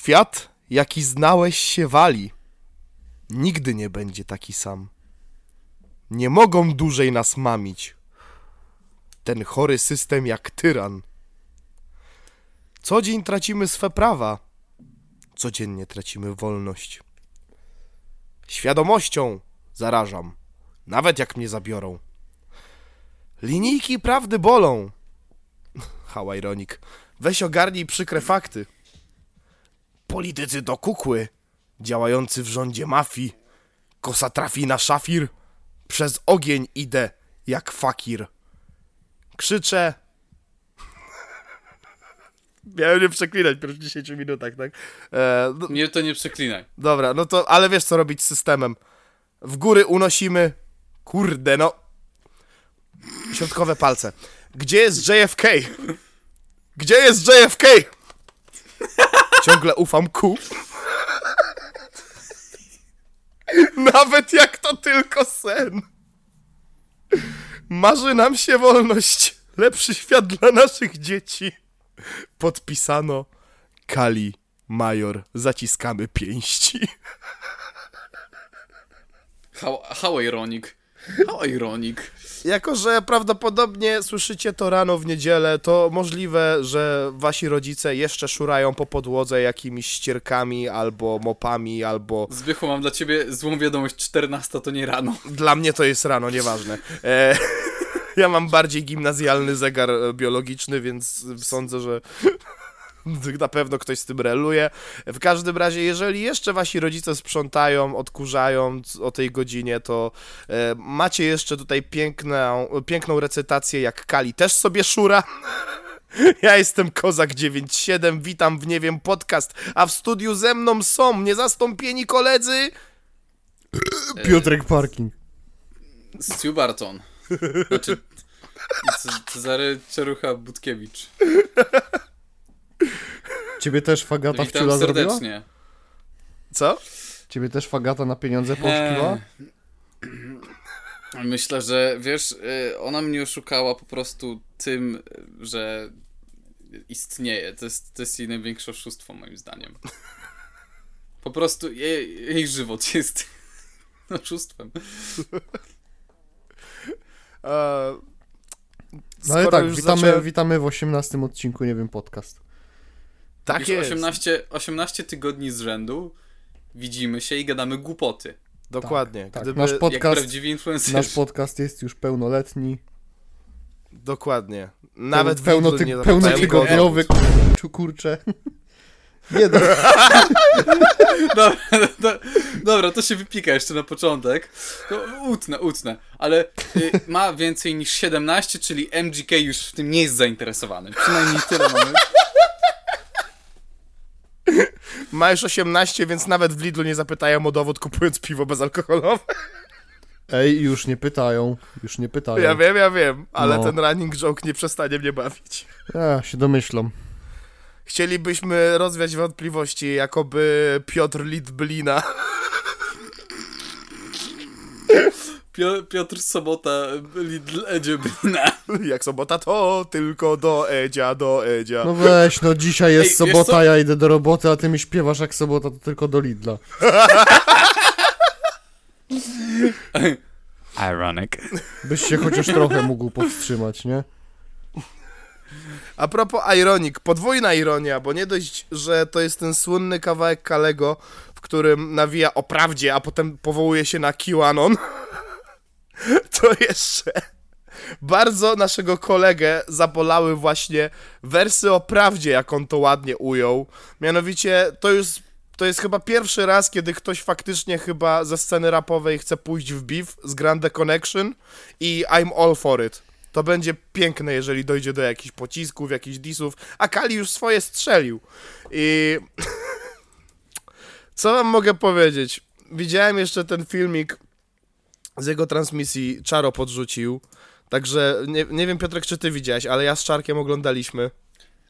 Świat, jaki znałeś, się wali. Nigdy nie będzie taki sam. Nie mogą dłużej nas mamić. Ten chory system jak tyran. Co dzień tracimy swe prawa. Codziennie tracimy wolność. Świadomością zarażam, nawet jak mnie zabiorą. Linijki prawdy bolą. How ironic. Weź ogarnij przykre fakty. Politycy to kukły, działający w rządzie mafii. Kosa trafi na szafir, przez ogień idę jak fakir. Krzyczę. Miałem nie przeklinać w pierwszych 10 minutach, tak? E, no, Nie, to nie przeklinaj. dobra, no to, ale wiesz co robić z systemem. W góry unosimy. Kurde, no. Środkowe palce. Gdzie jest JFK? Gdzie jest JFK? Ciągle ufam ku. Nawet jak to tylko sen. Marzy nam się wolność. Lepszy świat dla naszych dzieci. Podpisano Kali Major. Zaciskamy pięści. How, how ironic. How ironic. Jako, że prawdopodobnie słyszycie to rano w niedzielę, to możliwe, że wasi rodzice jeszcze szurają po podłodze jakimiś ścierkami, albo mopami, albo... Zbychu, mam dla ciebie złą wiadomość. 14 to nie rano. Dla mnie to jest rano, nieważne. E, ja mam bardziej gimnazjalny zegar biologiczny, więc sądzę, że na pewno ktoś z tym reluje. W każdym razie, jeżeli jeszcze wasi rodzice sprzątają, odkurzają o tej godzinie, to e, macie jeszcze tutaj piękną, piękną recytację, jak Kali też sobie szura. Ja jestem Kozak97, witam w Nie wiem podcast, a w studiu ze mną są niezastąpieni koledzy. Piotrek Parking. Stu Barton. Znaczy, Cezary Czerucha Budkiewicz. Ciebie też Fagata Witam wciula zrobiła? serdecznie. Co? Ciebie też Fagata na pieniądze poszkiła? Eee, Myślę, że wiesz, y, ona mnie oszukała po prostu tym, że istnieje. To jest, to jest jej największe oszustwo, moim zdaniem. Po prostu jej, jej żywot jest oszustwem. E, No ale tak, witamy, zacząłem- witamy w 18 odcinku, nie wiem, podcast. Tak Już jest. 18, 18 tygodni z rzędu widzimy się i gadamy głupoty. Dokładnie. Tak, Gdyby... nasz podcast, nasz podcast jest już pełnoletni. Dokładnie. Nawet pełno, ty, pełnotygodniowy, go. ku- kurczę. Nie no, Dobra, do, dobra, to się wypika jeszcze na początek. To utnę, utnę. Ale y, ma więcej niż 17, czyli MGK już w tym nie jest zainteresowany. Przynajmniej tyle mamy. Ma już 18, więc nawet w Lidlu nie zapytają o dowód kupując piwo bezalkoholowe. ej, już nie pytają, już nie pytają. Ja wiem, ja wiem, ale No. ten running joke nie przestanie mnie bawić. Ja, się domyślam. Chcielibyśmy rozwiać wątpliwości, jakoby Piotr Litblina Pio, Piotr Sobota, Lidl Edzie Brina. jak sobota to tylko do Edzia, do Edzia. No weź, no dzisiaj jest Ej, sobota, ja idę do roboty, a ty mi śpiewasz jak sobota, to tylko do Lidla. Ironic. Byś się chociaż trochę mógł powstrzymać, nie? A propos Ironic, podwójna ironia, bo nie dość, że to jest ten słynny kawałek Kalego, w którym nawija o prawdzie, a potem powołuje się na QAnon, to jeszcze bardzo naszego kolegę zabolały właśnie wersy o prawdzie, jak on to ładnie ujął. Mianowicie to już to jest chyba pierwszy raz, kiedy ktoś faktycznie chyba ze sceny rapowej chce pójść w beef z Grande Connection i I'm all for it. To będzie piękne, jeżeli dojdzie do jakichś pocisków, jakichś disów, a Kali już swoje strzelił. I co wam mogę powiedzieć? Widziałem jeszcze ten filmik z jego transmisji, Czaro podrzucił. Także nie, nie wiem, Piotrek, czy ty widziałeś, ale ja z Czarkiem oglądaliśmy.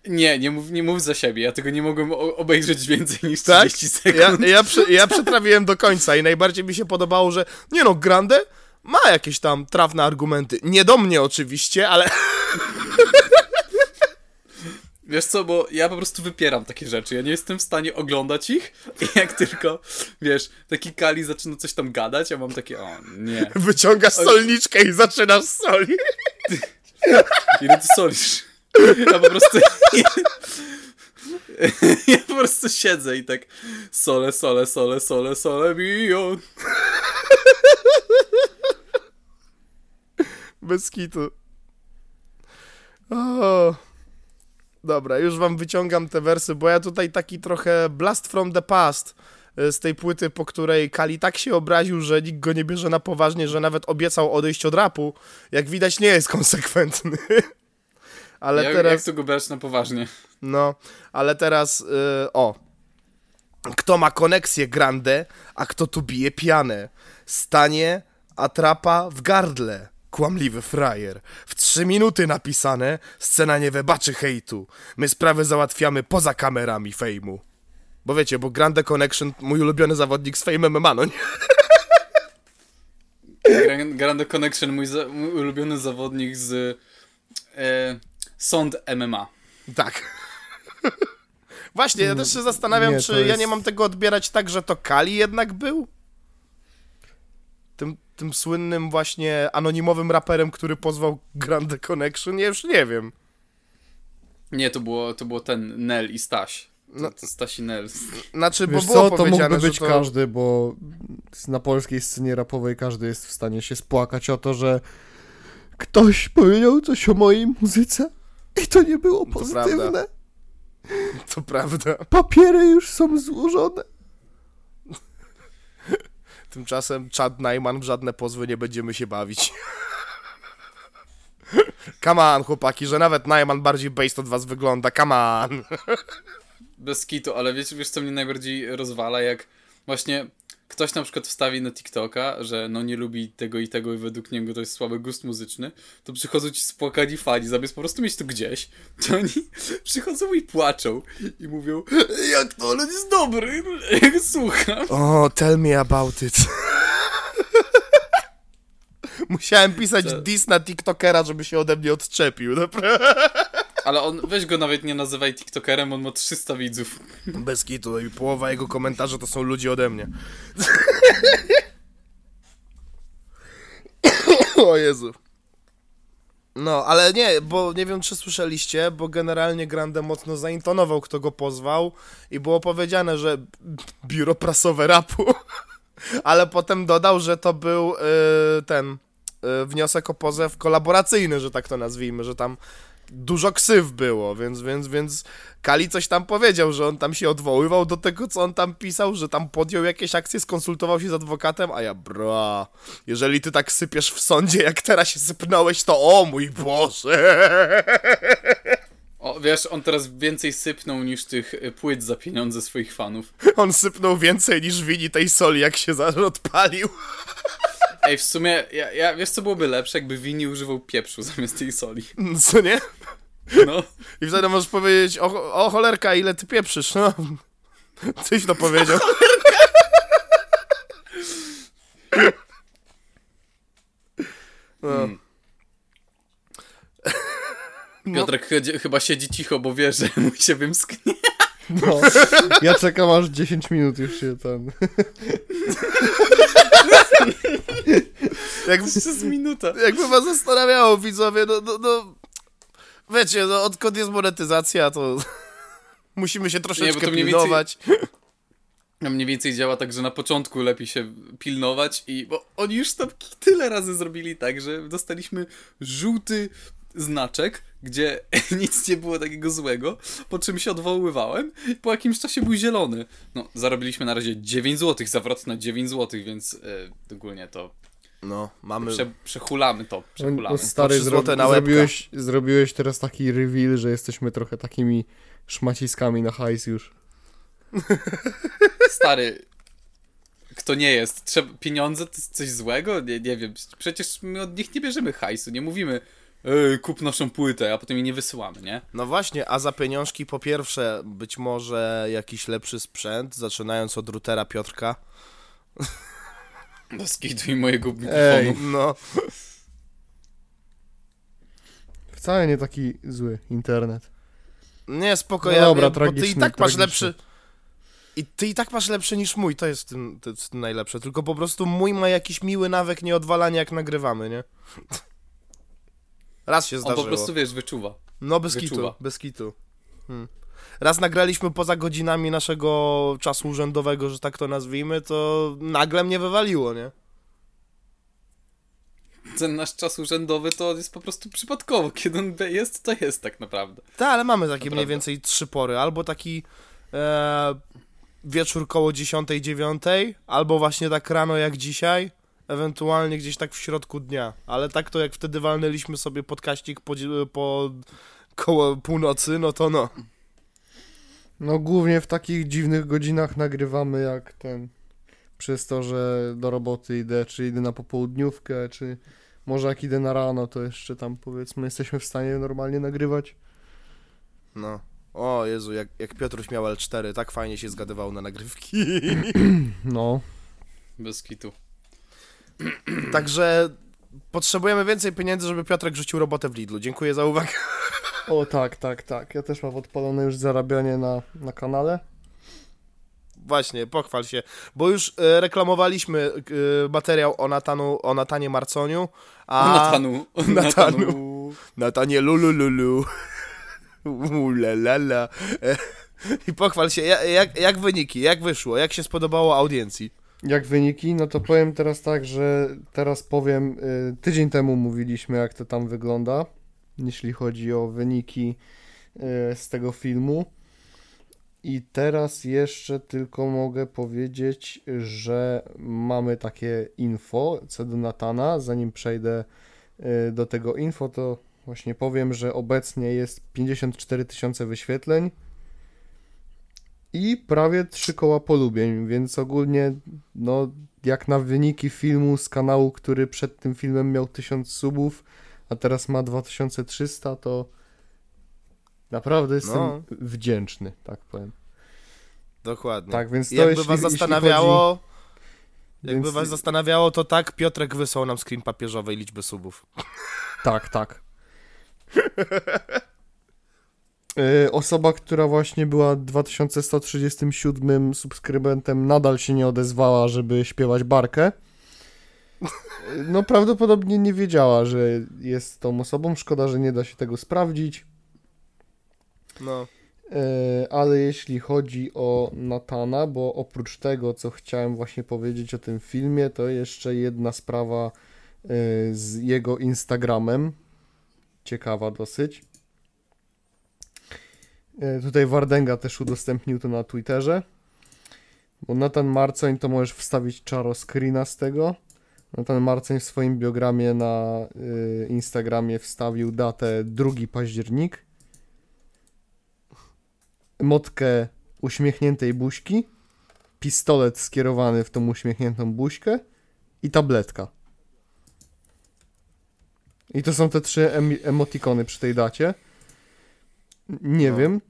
Nie, nie mów, nie mów za siebie. Ja tego nie mogłem obejrzeć więcej niż Tak? 30 Ja, sekund. ja, prze, ja przetrawiłem do końca i najbardziej mi się podobało, że nie no, Grande ma jakieś tam trafne argumenty. Nie do mnie oczywiście, ale Wiesz co, bo ja po prostu wypieram takie rzeczy. Ja nie jestem w stanie oglądać ich i jak tylko, wiesz, taki Kali zaczyna coś tam gadać, ja mam takie, o nie. Wyciągasz solniczkę i zaczynasz solić. Ile ty solisz? Ja po prostu... Ja po prostu siedzę i tak sole, sole, sole, sole, sole, mio. Bez kitu. O. Dobra, już wam wyciągam te wersy, bo ja tutaj taki trochę blast from the past y, z tej płyty, po której Kali tak się obraził, że nikt go nie bierze na poważnie, że nawet obiecał odejść od rapu. Jak widać, nie jest konsekwentny. Ale jak, teraz. jak to go brać na poważnie? No, ale teraz. y, o. Kto ma koneksję grande, a kto tu bije pianę? Stanie, atrapa w gardle. Kłamliwy frajer. W trzy minuty napisane, scena nie wybaczy hejtu. My sprawę załatwiamy poza kamerami fejmu. Bo wiecie, bo Grande Connection, mój ulubiony zawodnik z Fame MMA, no nie? Grand- Grande Connection, mój, za, mój ulubiony zawodnik z e, Sąd MMA. Tak. Właśnie, ja też się zastanawiam, nie, czy to ja jest- nie mam tego odbierać tak, że to Kali jednak był? Tym, tym słynnym właśnie anonimowym raperem, który pozwał Grande Connection? Ja już nie wiem. Nie, to było, to było ten Nel i Staś. To, No. to Staś i Nel. Znaczy, bo Wiesz było co, to mógłby być to... każdy, bo na polskiej scenie rapowej każdy jest w stanie się spłakać o to, że ktoś powiedział coś o mojej muzyce i to nie było To pozytywne. prawda. To prawda. Papiery już są złożone. Tymczasem Chad Najman w żadne pozwy nie będziemy się bawić. Come on, chłopaki, że nawet Najman bardziej based od was wygląda. Come on. Bez kitu, ale wiesz, wiesz co mnie najbardziej rozwala, jak właśnie ktoś na przykład wstawi na TikToka, że no nie lubi tego i tego i według niego to jest słaby gust muzyczny, to przychodzą ci spłakani fani, zamiast po prostu mieć to gdzieś, to oni przychodzą i płaczą i mówią, jak to, ale jest dobry, jak słucham. O, tell me about it. Musiałem pisać Co? diss na TikTokera, żeby się ode mnie odczepił. Naprawdę. Ale on, weź go nawet nie nazywaj TikTokerem, on ma 300 widzów. Bez kitu i połowa jego komentarzy to są ludzie ode mnie. o Jezu. No, ale nie, bo nie wiem, czy słyszeliście, bo generalnie Grande mocno zaintonował, kto go pozwał i było powiedziane, że biuro prasowe rapu, ale potem dodał, że to był y, ten y, wniosek o pozew kolaboracyjny, że tak to nazwijmy, że tam dużo ksyw było, więc, więc, więc Kali coś tam powiedział, że on tam się odwoływał do tego, co on tam pisał, że tam podjął jakieś akcje, skonsultował się z adwokatem, a ja bra, jeżeli ty tak sypiesz w sądzie, jak teraz się sypnąłeś, to o mój Boże. O, wiesz, on teraz więcej sypnął niż tych y, płyt za pieniądze swoich fanów. On sypnął więcej niż wini tej soli, jak się odpalił. Ej, w sumie, ja, ja, wiesz co byłoby lepsze, jakby Wini używał pieprzu zamiast tej soli. Co nie? No. I wtedy możesz powiedzieć, o, o cholerka, ile ty pieprzysz, no. Tyś to powiedział. No. Piotrek chodzi- chyba siedzi cicho, bo wie, że mu się wymsknie. No. Ja czekam aż 10 minut już się ten... Jak, Jeszcze z minuta. jakby was zastanawiało, widzowie, no, no, no wiecie, no, odkąd jest monetyzacja, to musimy się Nie, troszeczkę mniej pilnować. No mniej więcej działa tak, że na początku lepiej się pilnować i... Bo oni już tam tyle razy zrobili tak, że dostaliśmy żółty znaczek, gdzie nic nie było takiego złego, po czym się odwoływałem i po jakimś czasie był zielony. No, zarobiliśmy na razie 9 zł, zawrot na 9 zł, więc yy, ogólnie to No, mamy... prze, przechulamy to, No, przechulamy. stary, trzy zro... złote na łebka. zrobiłeś, zrobiłeś teraz taki reveal, że jesteśmy trochę takimi szmaciskami na hajs już. Stary, kto nie jest? Trzeba, pieniądze to jest coś złego? Nie, nie wiem. Przecież my od nich nie bierzemy hajsu, nie mówimy Ej, kup naszą płytę, a potem jej nie wysyłamy, nie? No właśnie, a za pieniążki po pierwsze być może jakiś lepszy sprzęt, zaczynając od routera Piotrka. Do skitu i mojego Ej. mikrofonu. No, Wcale nie taki zły internet. Nie, spoko, No ja, dobra, ja, bo ty i tragiczny, tak masz tragiczny. lepszy... I ty i tak masz lepszy niż mój, to jest, tym, to jest tym najlepsze. Tylko po prostu mój ma jakiś miły nawyk nieodwalania jak nagrywamy, nie? Raz się On zdarzyło. po prostu, wiesz, wyczuwa. No bez wyczuwa. kitu, bez kitu. Hmm. Raz nagraliśmy poza godzinami naszego czasu urzędowego, że tak to nazwijmy, to nagle mnie wywaliło, nie? Ten nasz czas urzędowy to jest po prostu przypadkowo. Kiedy on jest, to jest tak naprawdę. Tak, ale mamy takie Naprawdę. mniej więcej trzy pory. Albo taki e, wieczór koło 10-9, albo właśnie tak rano jak dzisiaj, ewentualnie gdzieś tak w środku dnia. Ale tak to jak wtedy walnęliśmy sobie podkaścik po, po koło północy, no to no. No głównie w takich dziwnych godzinach nagrywamy jak ten. Przez to, że do roboty idę, czy idę na popołudniówkę, czy może jak idę na rano, to jeszcze tam powiedzmy jesteśmy w stanie normalnie nagrywać. No. O Jezu, jak, jak Piotruś miał L4, tak fajnie się zgadywał na nagrywki. No. Bez kitu. Także potrzebujemy więcej pieniędzy, żeby Piotrek rzucił robotę w Lidlu. Dziękuję za uwagę. O tak, tak, tak. Ja też mam odpalone już zarabianie na, na kanale. Właśnie, pochwal się, bo już e, reklamowaliśmy e, materiał o, Natanu, o Natanie Marconiu, a... O Natanu. O Natanu. Natanu. Natanie lulululu. Ulalala. E, I pochwal się, ja- jak, jak wyniki, jak wyszło, jak się spodobało audiencji? Jak wyniki, no to powiem teraz tak, że teraz powiem, y, tydzień temu mówiliśmy jak to tam wygląda, jeśli chodzi o wyniki y, z tego filmu. I teraz jeszcze tylko mogę powiedzieć, że mamy takie info co do Natana. Zanim przejdę y, do tego info, to właśnie powiem, że obecnie jest 54 tysiące wyświetleń i prawie 3 koła polubień, więc ogólnie no jak na wyniki filmu z kanału, który przed tym filmem miał 1000 subów, a teraz ma 2300, to naprawdę jestem No. wdzięczny, tak powiem. Dokładnie. Tak, więc to Jakby jeśli, was zastanawiało, jakby Więc- was zastanawiało, to tak, Piotrek wysłał nam screen papieżowej liczby subów. Tak, tak. Y, Osoba, która właśnie była 2137 subskrybentem, nadal się nie odezwała, żeby śpiewać barkę. No, prawdopodobnie nie wiedziała, że jest tą osobą. Szkoda, że nie da się tego sprawdzić. No, E, ale jeśli chodzi o Natana, bo oprócz tego, co chciałem właśnie powiedzieć o tym filmie, to jeszcze jedna sprawa e, z jego Instagramem. Ciekawa dosyć. E, Tutaj Wardenga też udostępnił to na Twitterze. Bo Natan Marcoń to możesz wstawić czaro screena z tego. Natan Marcoń w swoim biogramie na y, Instagramie wstawił datę 2 październik motkę uśmiechniętej buźki, pistolet skierowany w tą uśmiechniętą buźkę i tabletka. I to są te trzy em emotikony przy tej dacie. Nie No. wiem,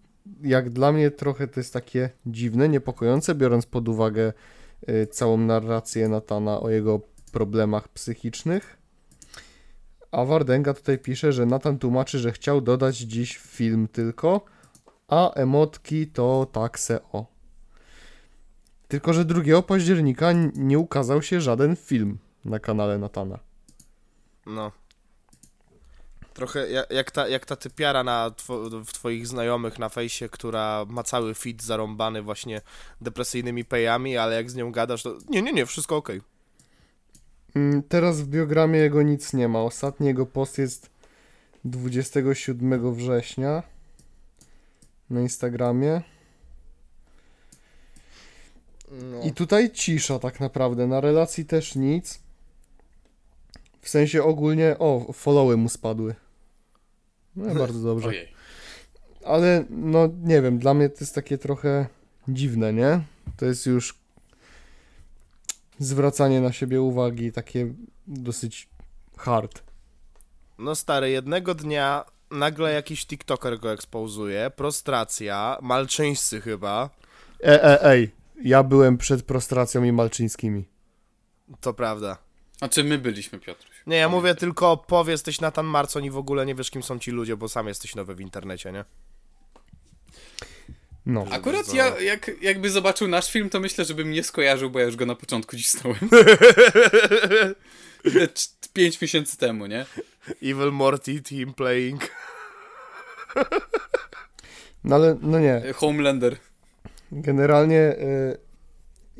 jak dla mnie trochę to jest takie dziwne, niepokojące, biorąc pod uwagę y, całą narrację Natana o jego problemach psychicznych. A Wardenga tutaj pisze, że Natan tłumaczy, że chciał dodać dziś film tylko, a emotki to takse o. Tylko, że 2 października nie ukazał się żaden film na kanale Natana. no. Trochę jak, ta, jak ta typiara na two, w twoich znajomych na fejsie, która ma cały feed zarąbany właśnie depresyjnymi pejami, ale jak z nią gadasz, to nie, nie, nie, wszystko okej. Mm, Teraz w biogramie jego nic nie ma. Ostatni jego post jest 27 września na Instagramie. No. I tutaj cisza tak naprawdę. Na relacji też nic. W sensie ogólnie, o, followy mu spadły. No bardzo dobrze. Ojej. Ale no nie wiem, dla mnie to jest takie trochę dziwne, nie? To jest już zwracanie na siebie uwagi takie dosyć hard. No stary, jednego dnia nagle jakiś TikToker go ekspozuje, prostracja, malczyńscy chyba, E, e, ej, ja byłem przed prostracją i malczyńskimi. to prawda. Znaczy my byliśmy, Piotruś. Nie, ja mówię tylko, powie, jesteś Natan Marcon i w ogóle nie wiesz, kim są ci ludzie, bo sam jesteś nowy w internecie, nie? No. Akurat Bardzo. ja, jak, jakby zobaczył nasz film, to myślę, żebym nie skojarzył, bo ja już go na początku cisnąłem. 5 miesięcy temu, nie? Evil Morty team playing. No ale, no nie, Homelander. Generalnie y,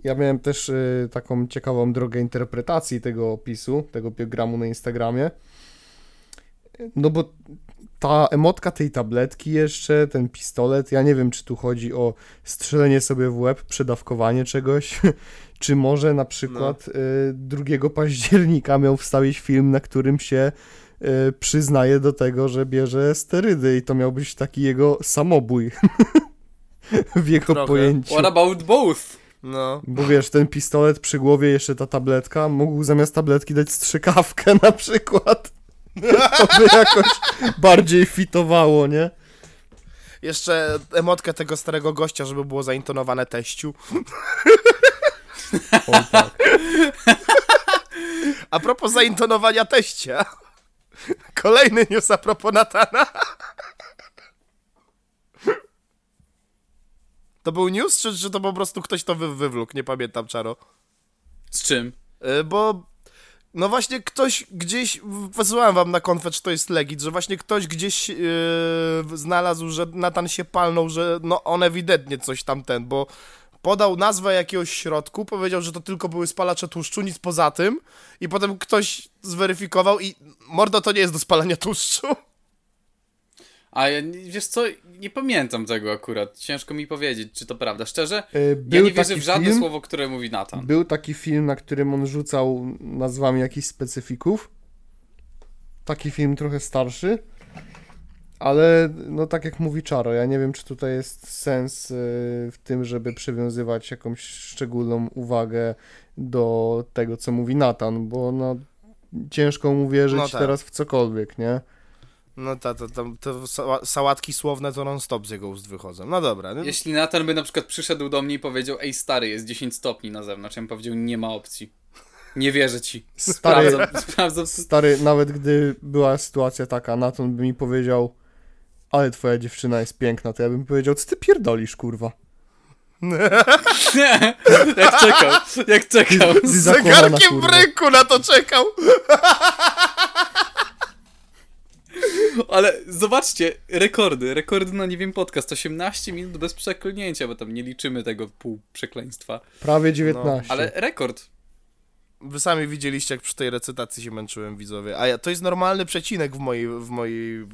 ja miałem też y, taką ciekawą drogę interpretacji tego opisu, tego biogramu na Instagramie. No bo ta emotka tej tabletki jeszcze, ten pistolet, ja nie wiem, czy tu chodzi o strzelenie sobie w łeb, przedawkowanie czegoś, czy może na przykład y, 2 października miał wstawić film, na którym się y, przyznaje do tego, że bierze sterydy i to miał być taki jego samobój w jego Trochę. pojęciu. What about both? No. Bo wiesz, ten pistolet przy głowie, jeszcze ta tabletka, mógł zamiast tabletki dać strzykawkę na przykład. To by jakoś bardziej fitowało, nie? Jeszcze emotkę tego starego gościa, żeby było zaintonowane teściu. Tak. A propos zaintonowania teścia. Kolejny news a propos Natana. To był news, czy, czy to po prostu ktoś to wy, wywlókł? Nie pamiętam, Czaro. Z czym? Y, Bo no właśnie ktoś gdzieś, wysyłałem wam na konfet, że to jest legit, że właśnie ktoś gdzieś yy, znalazł, że Natan się palnął, że no on ewidentnie coś tam ten, bo podał nazwę jakiegoś środku, powiedział, że to tylko były spalacze tłuszczu, nic poza tym i potem ktoś zweryfikował i mordo to nie jest do spalania tłuszczu. A ja, wiesz co, nie pamiętam tego akurat. Ciężko mi powiedzieć, czy to prawda. Szczerze, Y, ja Był nie wierzę w żadne film, słowo, które mówi Nathan. Był taki film, na którym on rzucał nazwami jakichś specyfików. Taki film trochę starszy. Ale, no tak jak mówi Czaro, ja nie wiem, czy tutaj jest sens y, w tym, żeby przywiązywać jakąś szczególną uwagę do tego, co mówi Natan, bo no, ciężko mu wierzyć No tak. teraz w cokolwiek, nie? No ta, ta, ta, te sała- sałatki słowne to non-stop z jego ust wychodzą. No dobra. No, Jeśli Nathan by na przykład przyszedł do mnie i powiedział, ej stary, jest 10 stopni na zewnątrz, ja bym powiedział, nie ma opcji. Nie wierzę ci. Stary, Sprawdzam, sprawdzam. stary, nawet gdy była sytuacja taka, Natan by mi powiedział, ale twoja dziewczyna jest piękna, to ja bym powiedział, co ty pierdolisz, kurwa? Nie, jak czekał, jak czekał. Z zakochana, zegarkiem w ręku na to czekał. Ale zobaczcie, rekordy, rekordy na nie wiem podcast, 18 minut bez przeklęcia, bo tam nie liczymy tego pół przekleństwa. Prawie 19. No, Ale rekord. Wy sami widzieliście, jak przy tej recytacji się męczyłem, widzowie. A ja, to jest normalny przecinek w mojej, w mojej...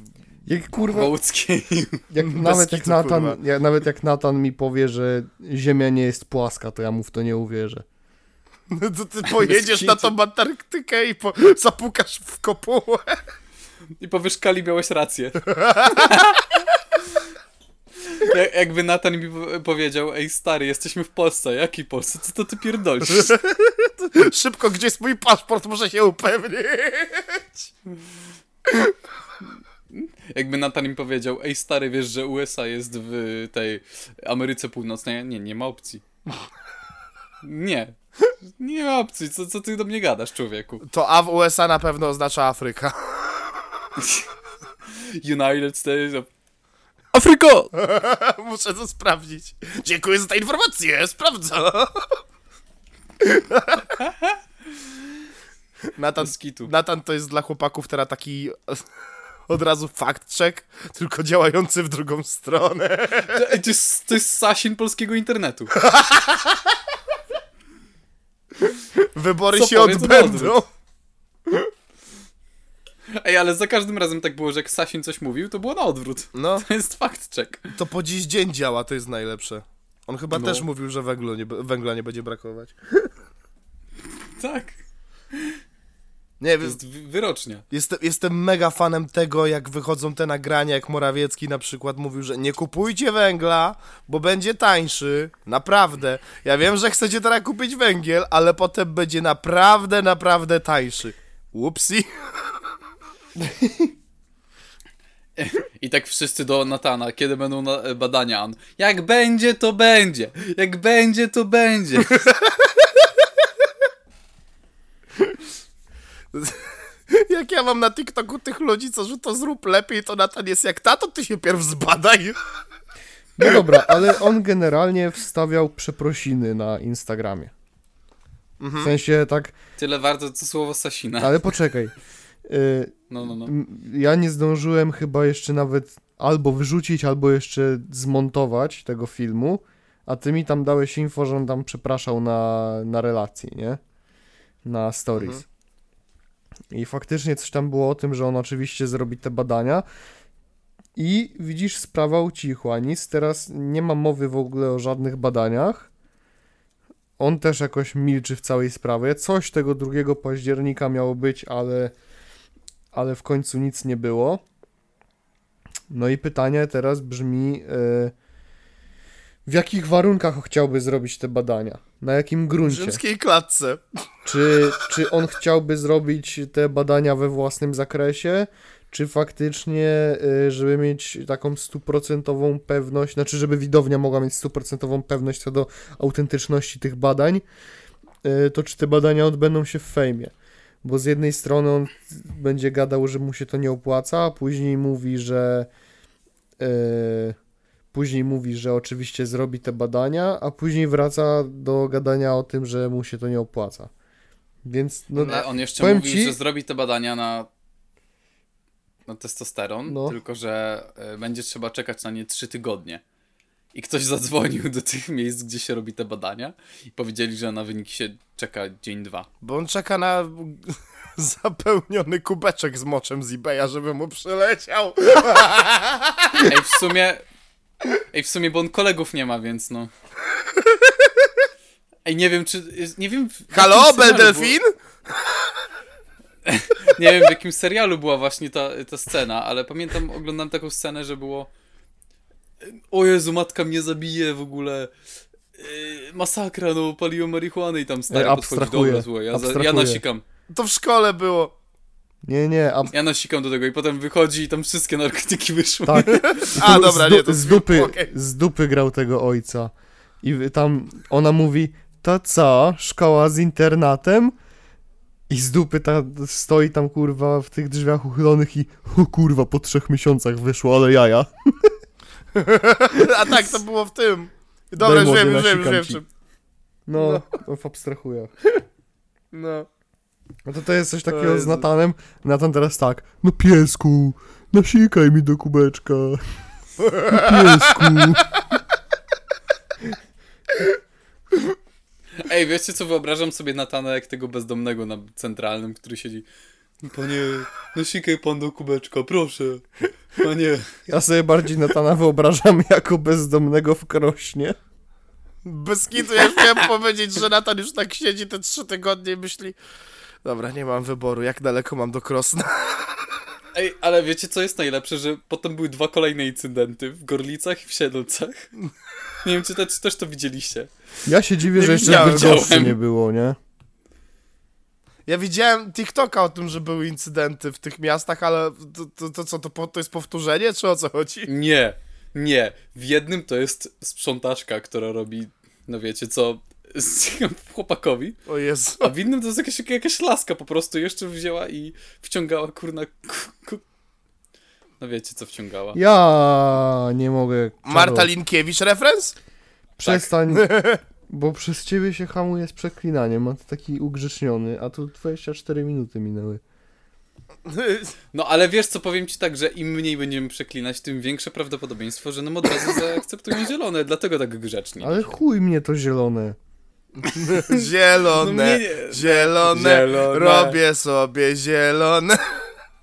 Jak kurwa, Wołockiej. jak, nawet, jak kurwa. jak, nawet jak Natan mi powie, że ziemia nie jest płaska, to ja mu w to nie uwierzę. To ty pojedziesz na tą Antarktykę i po, zapukasz w kopułę. I powiesz, Kali, miałeś rację. Jak, jakby Nathan mi po- powiedział, ej stary, jesteśmy w Polsce. Jaki Polsce? Co to ty pierdolisz? Szybko, gdzie jest mój paszport, muszę się upewnić. Jakby Nathan mi powiedział, ej stary, wiesz, że USA jest w tej Ameryce Północnej? Nie, nie ma opcji. Nie. Nie ma opcji. Co, co ty do mnie gadasz, człowieku? To A w USA na pewno oznacza Afryka. United States of... Afryko! Muszę to sprawdzić. Dziękuję za tę informację, sprawdzę. Natan. Natan to jest dla chłopaków teraz taki od razu fact check, tylko działający w drugą stronę. To, to, jest, to jest Sasin polskiego internetu. Wybory Co się odbędą. Ej, ale za każdym razem tak było, że jak Sasin coś mówił, to było na odwrót. No, To jest fact check. to po dziś dzień działa, to jest najlepsze. On chyba No. też mówił, że węglu nie, węgla nie będzie brakować. Tak. Nie To wiem, jest wy- wyrocznia. Jestem, jestem mega fanem tego, jak wychodzą te nagrania, jak Morawiecki na przykład mówił, że nie kupujcie węgla, bo będzie tańszy. Naprawdę. Ja wiem, że chcecie teraz kupić węgiel, ale potem będzie naprawdę, naprawdę tańszy. Upsi. I tak wszyscy do Natana, kiedy będą na, e, badania, on, jak będzie, to będzie. Jak będzie, to będzie. Jak ja mam na TikToku tych ludzi, co że to zrób lepiej, to Natan jest jak tato, ty się pierw zbadaj. No dobra, ale on generalnie wstawiał przeprosiny na Instagramie. W Mhm. sensie tak, Tyle warto co słowo Sasina. ale poczekaj. Y, No, no, no. ja nie zdążyłem chyba jeszcze nawet albo wyrzucić, albo jeszcze zmontować tego filmu, a ty mi tam dałeś info, że on tam przepraszał na, na relacji, nie? Na stories. Mhm. I faktycznie coś tam było o tym, że on oczywiście zrobi te badania. I widzisz, sprawa ucichła. Nic teraz nie ma mowy w ogóle o żadnych badaniach. On też jakoś milczy w całej sprawie. Coś tego 2 października miało być, ale, ale w końcu nic nie było. No i pytanie teraz brzmi, e, w jakich warunkach chciałby zrobić te badania? Na jakim W gruncie? rzymskiej klatce. Czy, czy on chciałby zrobić te badania we własnym zakresie? Czy faktycznie, y, żeby mieć taką stuprocentową pewność, znaczy, żeby widownia mogła mieć stuprocentową pewność co do autentyczności tych badań, y, to czy te badania odbędą się w fejmie? Bo z jednej strony on będzie gadał, że mu się to nie opłaca, a później mówi, że y, później mówi, że oczywiście zrobi te badania, a później wraca do gadania o tym, że mu się to nie opłaca. Więc no, Ale on jeszcze mówi, ci- że zrobi te badania na, na testosteron, No. tylko że y, będzie trzeba czekać na nie 3 tygodnie. I ktoś zadzwonił do tych miejsc, gdzie się robi te badania i powiedzieli, że na wyniki się czeka dzień, dwa. Bo on czeka na zapełniony kubeczek z moczem z eBaya, żeby mu przyleciał. Ej, w sumie... Ej, w sumie, bo on kolegów nie ma, więc no... Ej, nie wiem, czy... Nie wiem... Halo, serialu Bel było- Delfin? Nie wiem, w jakim serialu była właśnie ta, ta scena, ale pamiętam, oglądam taką scenę, że było o Jezu, matka mnie zabije w ogóle. Yy, masakra, no, paliło marihuanę i tam stary Ej, podchodzi, abstrahuję, dobra, słuchaj, ja, ja nasikam. To w szkole było. nie, nie, a Ja nasikam do tego i potem wychodzi i tam wszystkie narkotyki wyszły. tak. A, dobra, nie, to z dupy, okej. z dupy grał tego ojca. I tam ona mówi, to co, szkoła z internatem? I z dupy ta stoi tam kurwa w tych drzwiach uchylonych i o kurwa po trzech miesiącach wyszło, ale jaja. A tak, to było w tym. Dobra, już wiem, już wiem, już wiem. ci. No, no. w abstrahujach. No. No to to jest coś takiego jest- z Natanem. Natan teraz tak, no piesku, nasikaj mi do kubeczka. No piesku. Ej, wiecie co, wyobrażam sobie Natana jak tego bezdomnego na centralnym, który siedzi Panie, nasikaj pan do kubeczka, proszę. Panie. Ja sobie bardziej Natana wyobrażam jako bezdomnego w krośnie. Bez kitu, ja już miałem powiedzieć, że Natan już tak siedzi te trzy tygodnie i myśli dobra, nie mam wyboru, jak daleko mam do Krosna? Ej, ale wiecie co jest najlepsze, że potem były dwa kolejne incydenty w Gorlicach i w Siedlcach. Nie wiem, czy, te, czy też to widzieliście. Ja się dziwię, Nie że jeszcze w Bydgoszczy nie było, nie? Ja widziałem TikToka o tym, że były incydenty w tych miastach, ale to, to, to co, to, po- to jest powtórzenie, czy o co chodzi? Nie, nie. W jednym to jest sprzątaczka, która robi, no wiecie co, z chłopakowi, O Jezu. a w innym to jest jakaś, jakaś laska po prostu jeszcze wzięła i wciągała kurna... Ku, ku... No wiecie co wciągała. Ja nie mogę. Marta Linkiewicz referenc? Przestań, bo przez ciebie się hamuje z przeklinaniem, a ty taki ugrzeczniony, a tu 24 minuty minęły. No ale wiesz co, powiem ci tak, że im mniej będziemy przeklinać, tym większe prawdopodobieństwo, że nam od razu zaakceptują zielone, dlatego tak grzecznie. Ale chuj mnie to zielone. Zielone, No mnie zielone, Zielone. robię sobie zielone.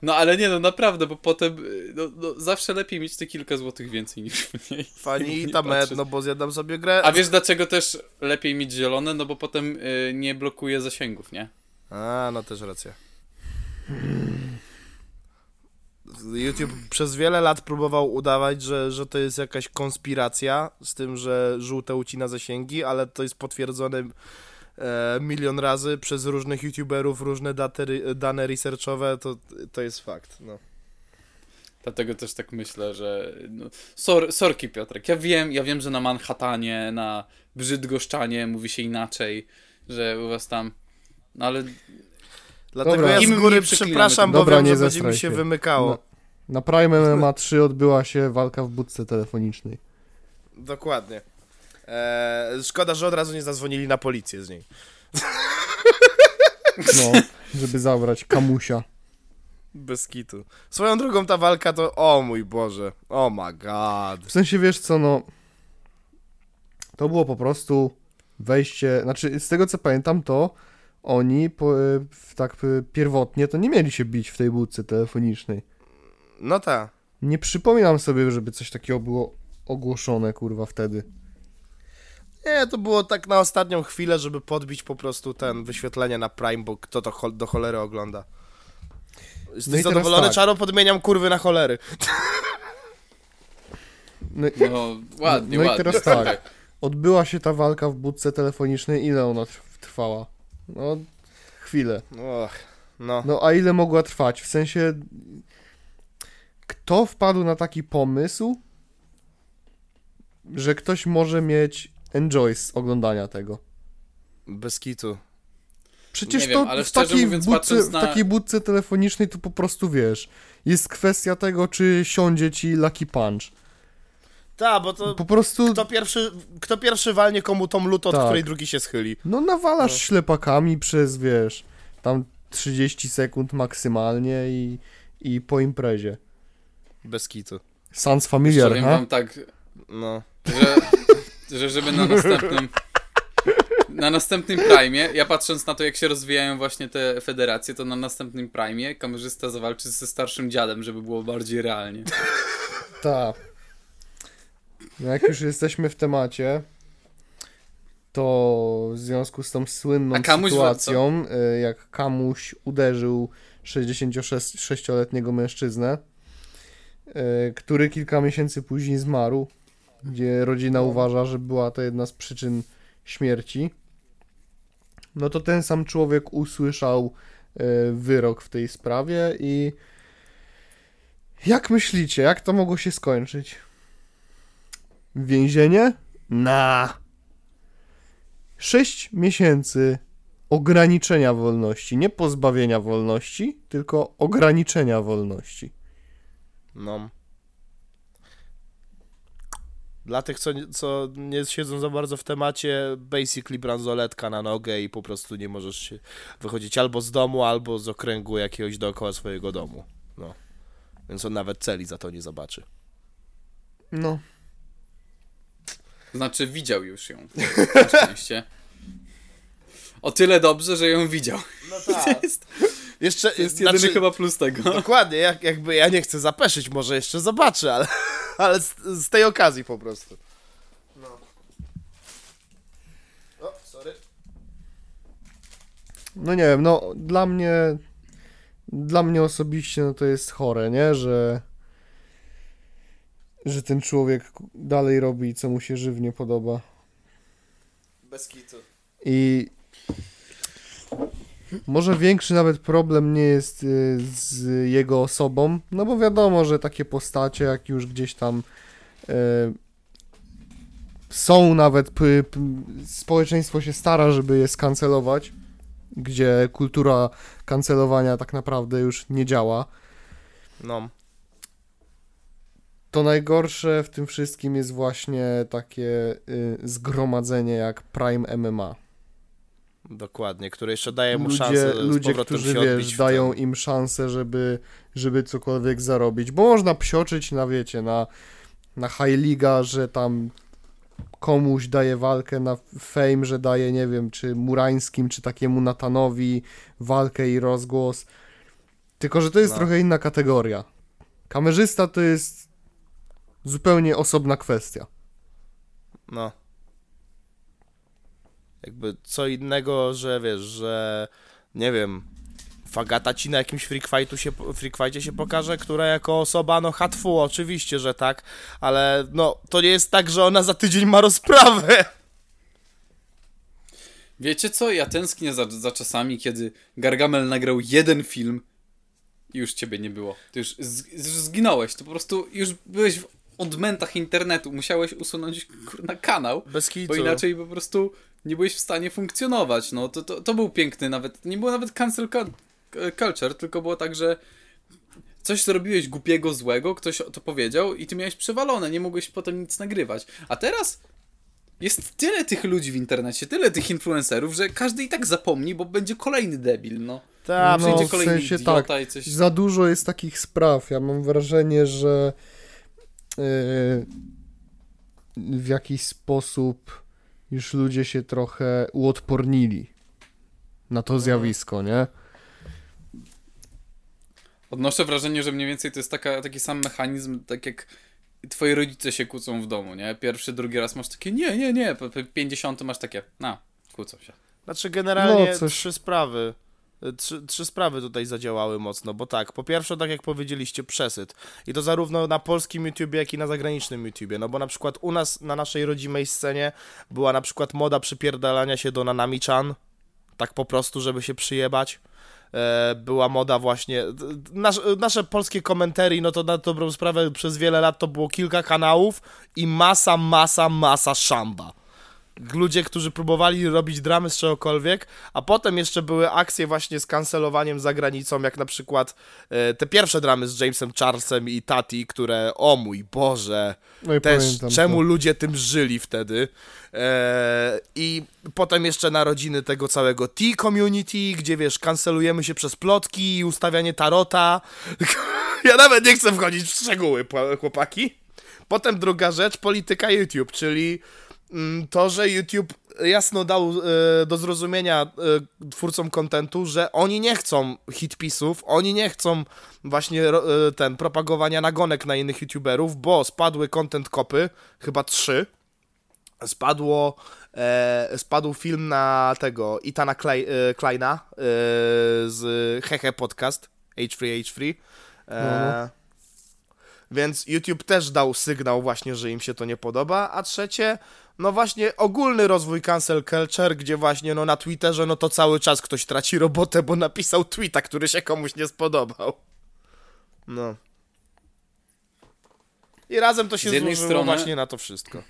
No ale nie, no naprawdę, bo potem y, no, no, zawsze lepiej mieć te kilka złotych więcej niż mniej. Fani tam patrzeć. no bo zjadam sobie grę. A wiesz dlaczego też lepiej mieć zielone? No bo potem y, nie blokuje zasięgów, nie? A, no też racja. YouTube przez wiele lat próbował udawać, że, że to jest jakaś konspiracja z tym, że żółte ucina zasięgi, ale to jest potwierdzone milion razy przez różnych YouTuberów, różne daty, dane researchowe, to, to jest fakt. No. Dlatego też tak myślę, że. No, sor, sorki Piotrek, ja wiem, ja wiem, że na Manhattanie, na Brzydgoszczanie mówi się inaczej, że u was tam. No ale Dlatego Dobra. ja z góry przepraszam, bo Dobra, wiem, nie że będzie mi się się. wymykało. No. Na Prime MMA 3 odbyła się walka w budce telefonicznej. Dokładnie. Eee, szkoda, że od razu nie zadzwonili na policję z niej. No, żeby zabrać kamusia. Bez kitu. Swoją drugą ta walka to, o mój Boże, oh my god. W sensie, wiesz co, no... To było po prostu wejście... Znaczy, z tego co pamiętam, to oni po, w- tak e, pierwotnie to nie mieli się bić w tej budce telefonicznej. No ta. Nie przypominam sobie, żeby coś takiego było ogłoszone, kurwa, wtedy. Nie, to było tak na ostatnią chwilę, żeby podbić po prostu ten wyświetlenie na Prime, bo kto to chol- do cholery ogląda. Jesteś No i zadowolony, tak. Czaro? Podmieniam kurwy na cholery. No, No, ładnie, no i ładnie. teraz tak. Odbyła się ta walka w budce telefonicznej. Ile ona trw- trwała? No, chwilę. Och, no. No, a ile mogła trwać? W sensie, kto wpadł na taki pomysł, że ktoś może mieć enjoy z oglądania tego? Bez kitu. Przecież wiem, to ale w, takiej mówiąc, budce, patrząc w na- takiej budce telefonicznej to po prostu wiesz. Jest kwestia tego, czy siądzie ci Lucky Punch. Ta, bo to Po prostu, kto pierwszy, kto pierwszy walnie komu tą lutę, od Tak. której drugi się schyli. no nawalasz No. ślepakami przez, wiesz, tam 30 sekund maksymalnie i, i po imprezie. Bez kitu. Sans familiar, Powiem ha? wam tak, No. że, że żeby na następnym na następnym Prime, ja patrząc na to, jak się rozwijają właśnie te federacje, to na następnym Prime kamerzysta zawalczy ze starszym dziadem, żeby było bardziej realnie. Tak. No jak już jesteśmy w temacie, to w związku z tą słynną sytuacją, y, jak Kamuś uderzył 66-letniego mężczyznę, y, który kilka miesięcy później zmarł, gdzie rodzina uważa, że była to jedna z przyczyn śmierci, no to ten sam człowiek usłyszał y, wyrok w tej sprawie i jak myślicie, jak to mogło się skończyć? Więzienie? Na. 6 miesięcy ograniczenia wolności. Nie pozbawienia wolności, tylko ograniczenia wolności. No. Dla tych, co, nie- co nie siedzą za bardzo w temacie, basically bransoletka na nogę i po prostu nie możesz się wychodzić albo z domu, albo z okręgu jakiegoś dookoła swojego domu. No. Więc on nawet celi za to nie zobaczy. No. Znaczy widział już ją. Na szczęście. O tyle dobrze, że ją widział. No tak. jest, Jeszcze, to jest jedyny znaczy, chyba plus tego. Dokładnie, jak, jakby ja nie chcę zapeszyć, może jeszcze zobaczę, ale, ale z, z tej okazji po prostu. No. O, sorry. No nie wiem, no dla mnie dla mnie osobiście no to jest chore, nie, że że ten człowiek dalej robi co mu się żywnie podoba. Bez kitu. I może większy nawet problem nie jest y, z jego osobą, no bo wiadomo, że takie postacie, jak już gdzieś tam y, są nawet, społeczeństwo się stara, żeby je skancelować, gdzie kultura kancelowania tak naprawdę już nie działa. No. To najgorsze w tym wszystkim jest właśnie takie y, zgromadzenie jak Prime MMA. Dokładnie, który jeszcze daje mu ludzie, szansę ludzie którzy wiesz, dają im szansę, żeby, żeby cokolwiek zarobić. Bo można psioczyć na wiecie, na, na High Liga, że tam komuś daje walkę na fame, że daje, nie wiem, czy Murańskim, czy takiemu Natanowi walkę i rozgłos. Tylko, że to jest No. trochę inna kategoria. Kamerzysta to jest zupełnie osobna kwestia. No. Jakby co innego, że wiesz, że nie wiem, Fagata ci na jakimś freak, fightu się, freak się pokaże, która jako osoba, no hatfu, oczywiście, że tak, ale no, to nie jest tak, że ona za tydzień ma rozprawę. Wiecie co? Ja tęsknię za, za czasami, kiedy Gargamel nagrał jeden film i już ciebie nie było. Ty już z, już zginąłeś. To po prostu już byłeś w odmętach internetu. Musiałeś usunąć kurna kanał, Bez kitu. bo inaczej po prostu nie byłeś w stanie funkcjonować. No to, to, to był piękny nawet. Nie było nawet cancel cu- culture, tylko było tak, że coś zrobiłeś głupiego, złego, ktoś to powiedział i ty miałeś przewalone, nie mogłeś potem nic nagrywać. A teraz jest tyle tych ludzi w internecie, tyle tych influencerów, że każdy i tak zapomni, bo będzie kolejny debil, no. Tak, No, w sensie tak. coś... Za dużo jest takich spraw. Ja mam wrażenie, że w jakiś sposób już ludzie się trochę uodpornili na to zjawisko, nie? Odnoszę wrażenie, że mniej więcej to jest taka, taki sam mechanizm, tak jak twoi rodzice się kłócą w domu, nie? Pierwszy, drugi raz masz takie, nie, nie, nie, po po 50 masz takie, na, kłócą się. Znaczy generalnie No, coś- trzy sprawy. Trzy, trzy sprawy tutaj zadziałały mocno, bo tak, po pierwsze, tak jak powiedzieliście, przesyt. I to zarówno na polskim YouTubie, jak i na zagranicznym YouTubie. No bo na przykład u nas, na naszej rodzimej scenie, była na przykład moda przypierdalania się do Nanami-chan. Tak po prostu, żeby się przyjebać. E, była moda właśnie. nasze polskie komentarii, no to na dobrą sprawę przez wiele lat to było kilka kanałów i masa, masa, masa szamba ludzie, którzy próbowali robić dramy z czegokolwiek, a potem jeszcze były akcje właśnie z kancelowaniem za granicą, jak na przykład e, te pierwsze dramy z Jamesem Charlesem i Tati, które, o mój Boże, No też czemu to. ludzie tym żyli wtedy. E, I potem jeszcze narodziny tego całego T-community, gdzie wiesz, kancelujemy się przez plotki i ustawianie tarota. ja nawet nie chcę wchodzić w szczegóły, chłopaki. Potem druga rzecz, polityka YouTube, czyli to, że YouTube jasno dał e, do zrozumienia e, twórcom kontentu, że oni nie chcą hitpisów, oni nie chcą właśnie e, ten propagowania nagonek na innych YouTuberów, bo spadły content kopy, chyba trzy. Spadło, e, spadł film na tego Itana Klei, e, Kleina e, z Hehe Podcast, H3 H3. E, Więc YouTube też dał sygnał właśnie, że im się to nie podoba. A trzecie, no właśnie ogólny rozwój cancel culture, gdzie właśnie no na Twitterze no to cały czas ktoś traci robotę, bo napisał tweeta, który się komuś nie spodobał. No. I razem to się złożyło strony- właśnie na to wszystko.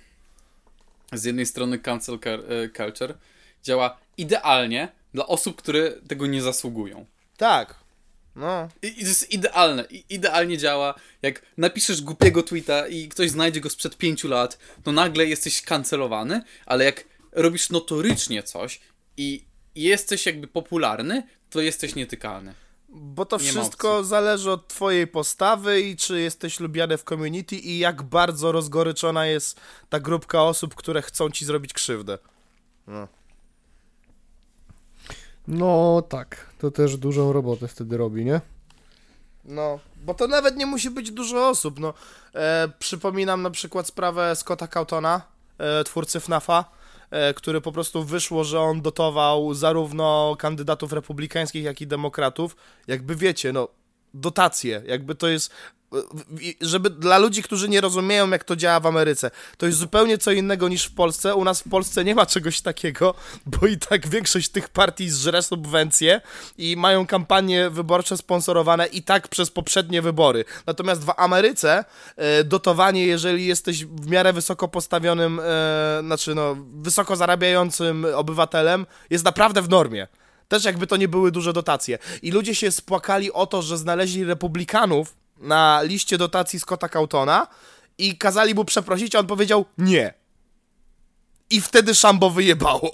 z jednej strony cancel e, culture działa idealnie dla osób, które tego nie zasługują. Tak. No. I, i to jest idealne. I, idealnie działa. Jak napiszesz głupiego tweeta i ktoś znajdzie go sprzed pięciu lat, to nagle jesteś kancelowany, ale jak robisz notorycznie coś i jesteś jakby popularny, to jesteś nietykalny. Bo to Nie wszystko zależy od twojej postawy i czy jesteś lubiany w community i jak bardzo rozgoryczona jest ta grupka osób, które chcą ci zrobić krzywdę. No. No tak, to też dużą robotę wtedy robi, nie? No, bo to nawet nie musi być dużo osób, no. E, przypominam na przykład sprawę Scotta Cautona, e, twórcy FNAFa, e, który po prostu wyszło, że on dotował zarówno kandydatów republikańskich, jak i demokratów. Jakby wiecie, no, dotacje, jakby to jest... Żeby dla ludzi, którzy nie rozumieją, jak to działa w Ameryce, to jest zupełnie co innego niż w Polsce. U nas w Polsce nie ma czegoś takiego, bo i tak większość tych partii zżre subwencje i mają kampanie wyborcze sponsorowane i tak przez poprzednie wybory. Natomiast w Ameryce e, dotowanie, jeżeli jesteś w miarę wysoko postawionym, e, znaczy no, wysoko zarabiającym obywatelem, jest naprawdę w normie. Też jakby to nie były duże dotacje. I ludzie się spłakali o to, że znaleźli republikanów na liście dotacji Scotta Cautona i kazali mu przeprosić, a on powiedział nie. I wtedy szambo wyjebało.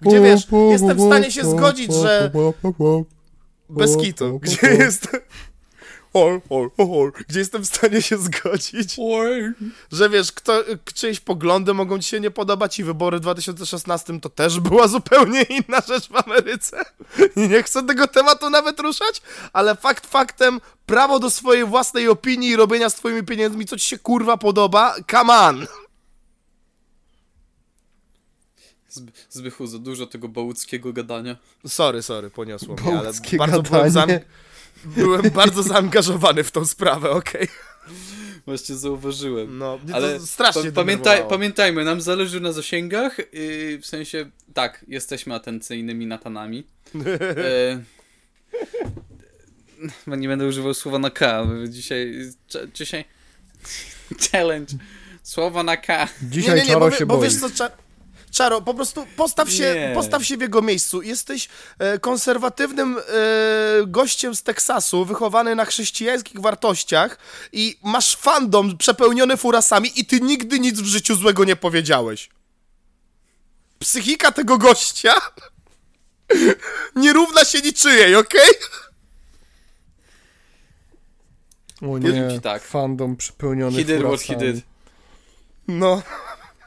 Gdzie wiesz, jestem w stanie się zgodzić, że bez kitu, gdzie jest... Hol, hol, hol, gdzie jestem w stanie się zgodzić, że wiesz, kto, czyjeś poglądy mogą ci się nie podobać i wybory w 2016 to też była zupełnie inna rzecz w Ameryce. I nie chcę tego tematu nawet ruszać, ale fakt faktem, prawo do swojej własnej opinii i robienia z twoimi pieniędzmi, co ci się kurwa podoba, come on! Zby, Zbychu, za dużo tego bałuckiego gadania. Sorry, sorry, poniosło mnie, ale bardzo byłem, gadanie. Byłem bardzo zaangażowany w tą sprawę, okej? Właśnie zauważyłem. No, Ale to strasznie pa- pamiętaj, pamiętajmy, nam zależy na zasięgach, yy, w sensie, tak, jesteśmy atencyjnymi natanami. E, no nie będę używał słowa na K, dzisiaj, dzisiaj challenge, słowa na K. Dzisiaj nie, nie, nie, Czaro bo, się bo boi. wiesz co, cza, Czaro, po prostu postaw się, Nie. postaw się w jego miejscu. Jesteś e, konserwatywnym e, gościem z Teksasu, wychowany na chrześcijańskich wartościach i masz fandom przepełniony furasami i ty nigdy nic w życiu złego nie powiedziałeś. Psychika tego gościa nie równa się niczyjej, okej? O Powiem nie, ci tak. fandom przypełniony He did what he furasami. did. No,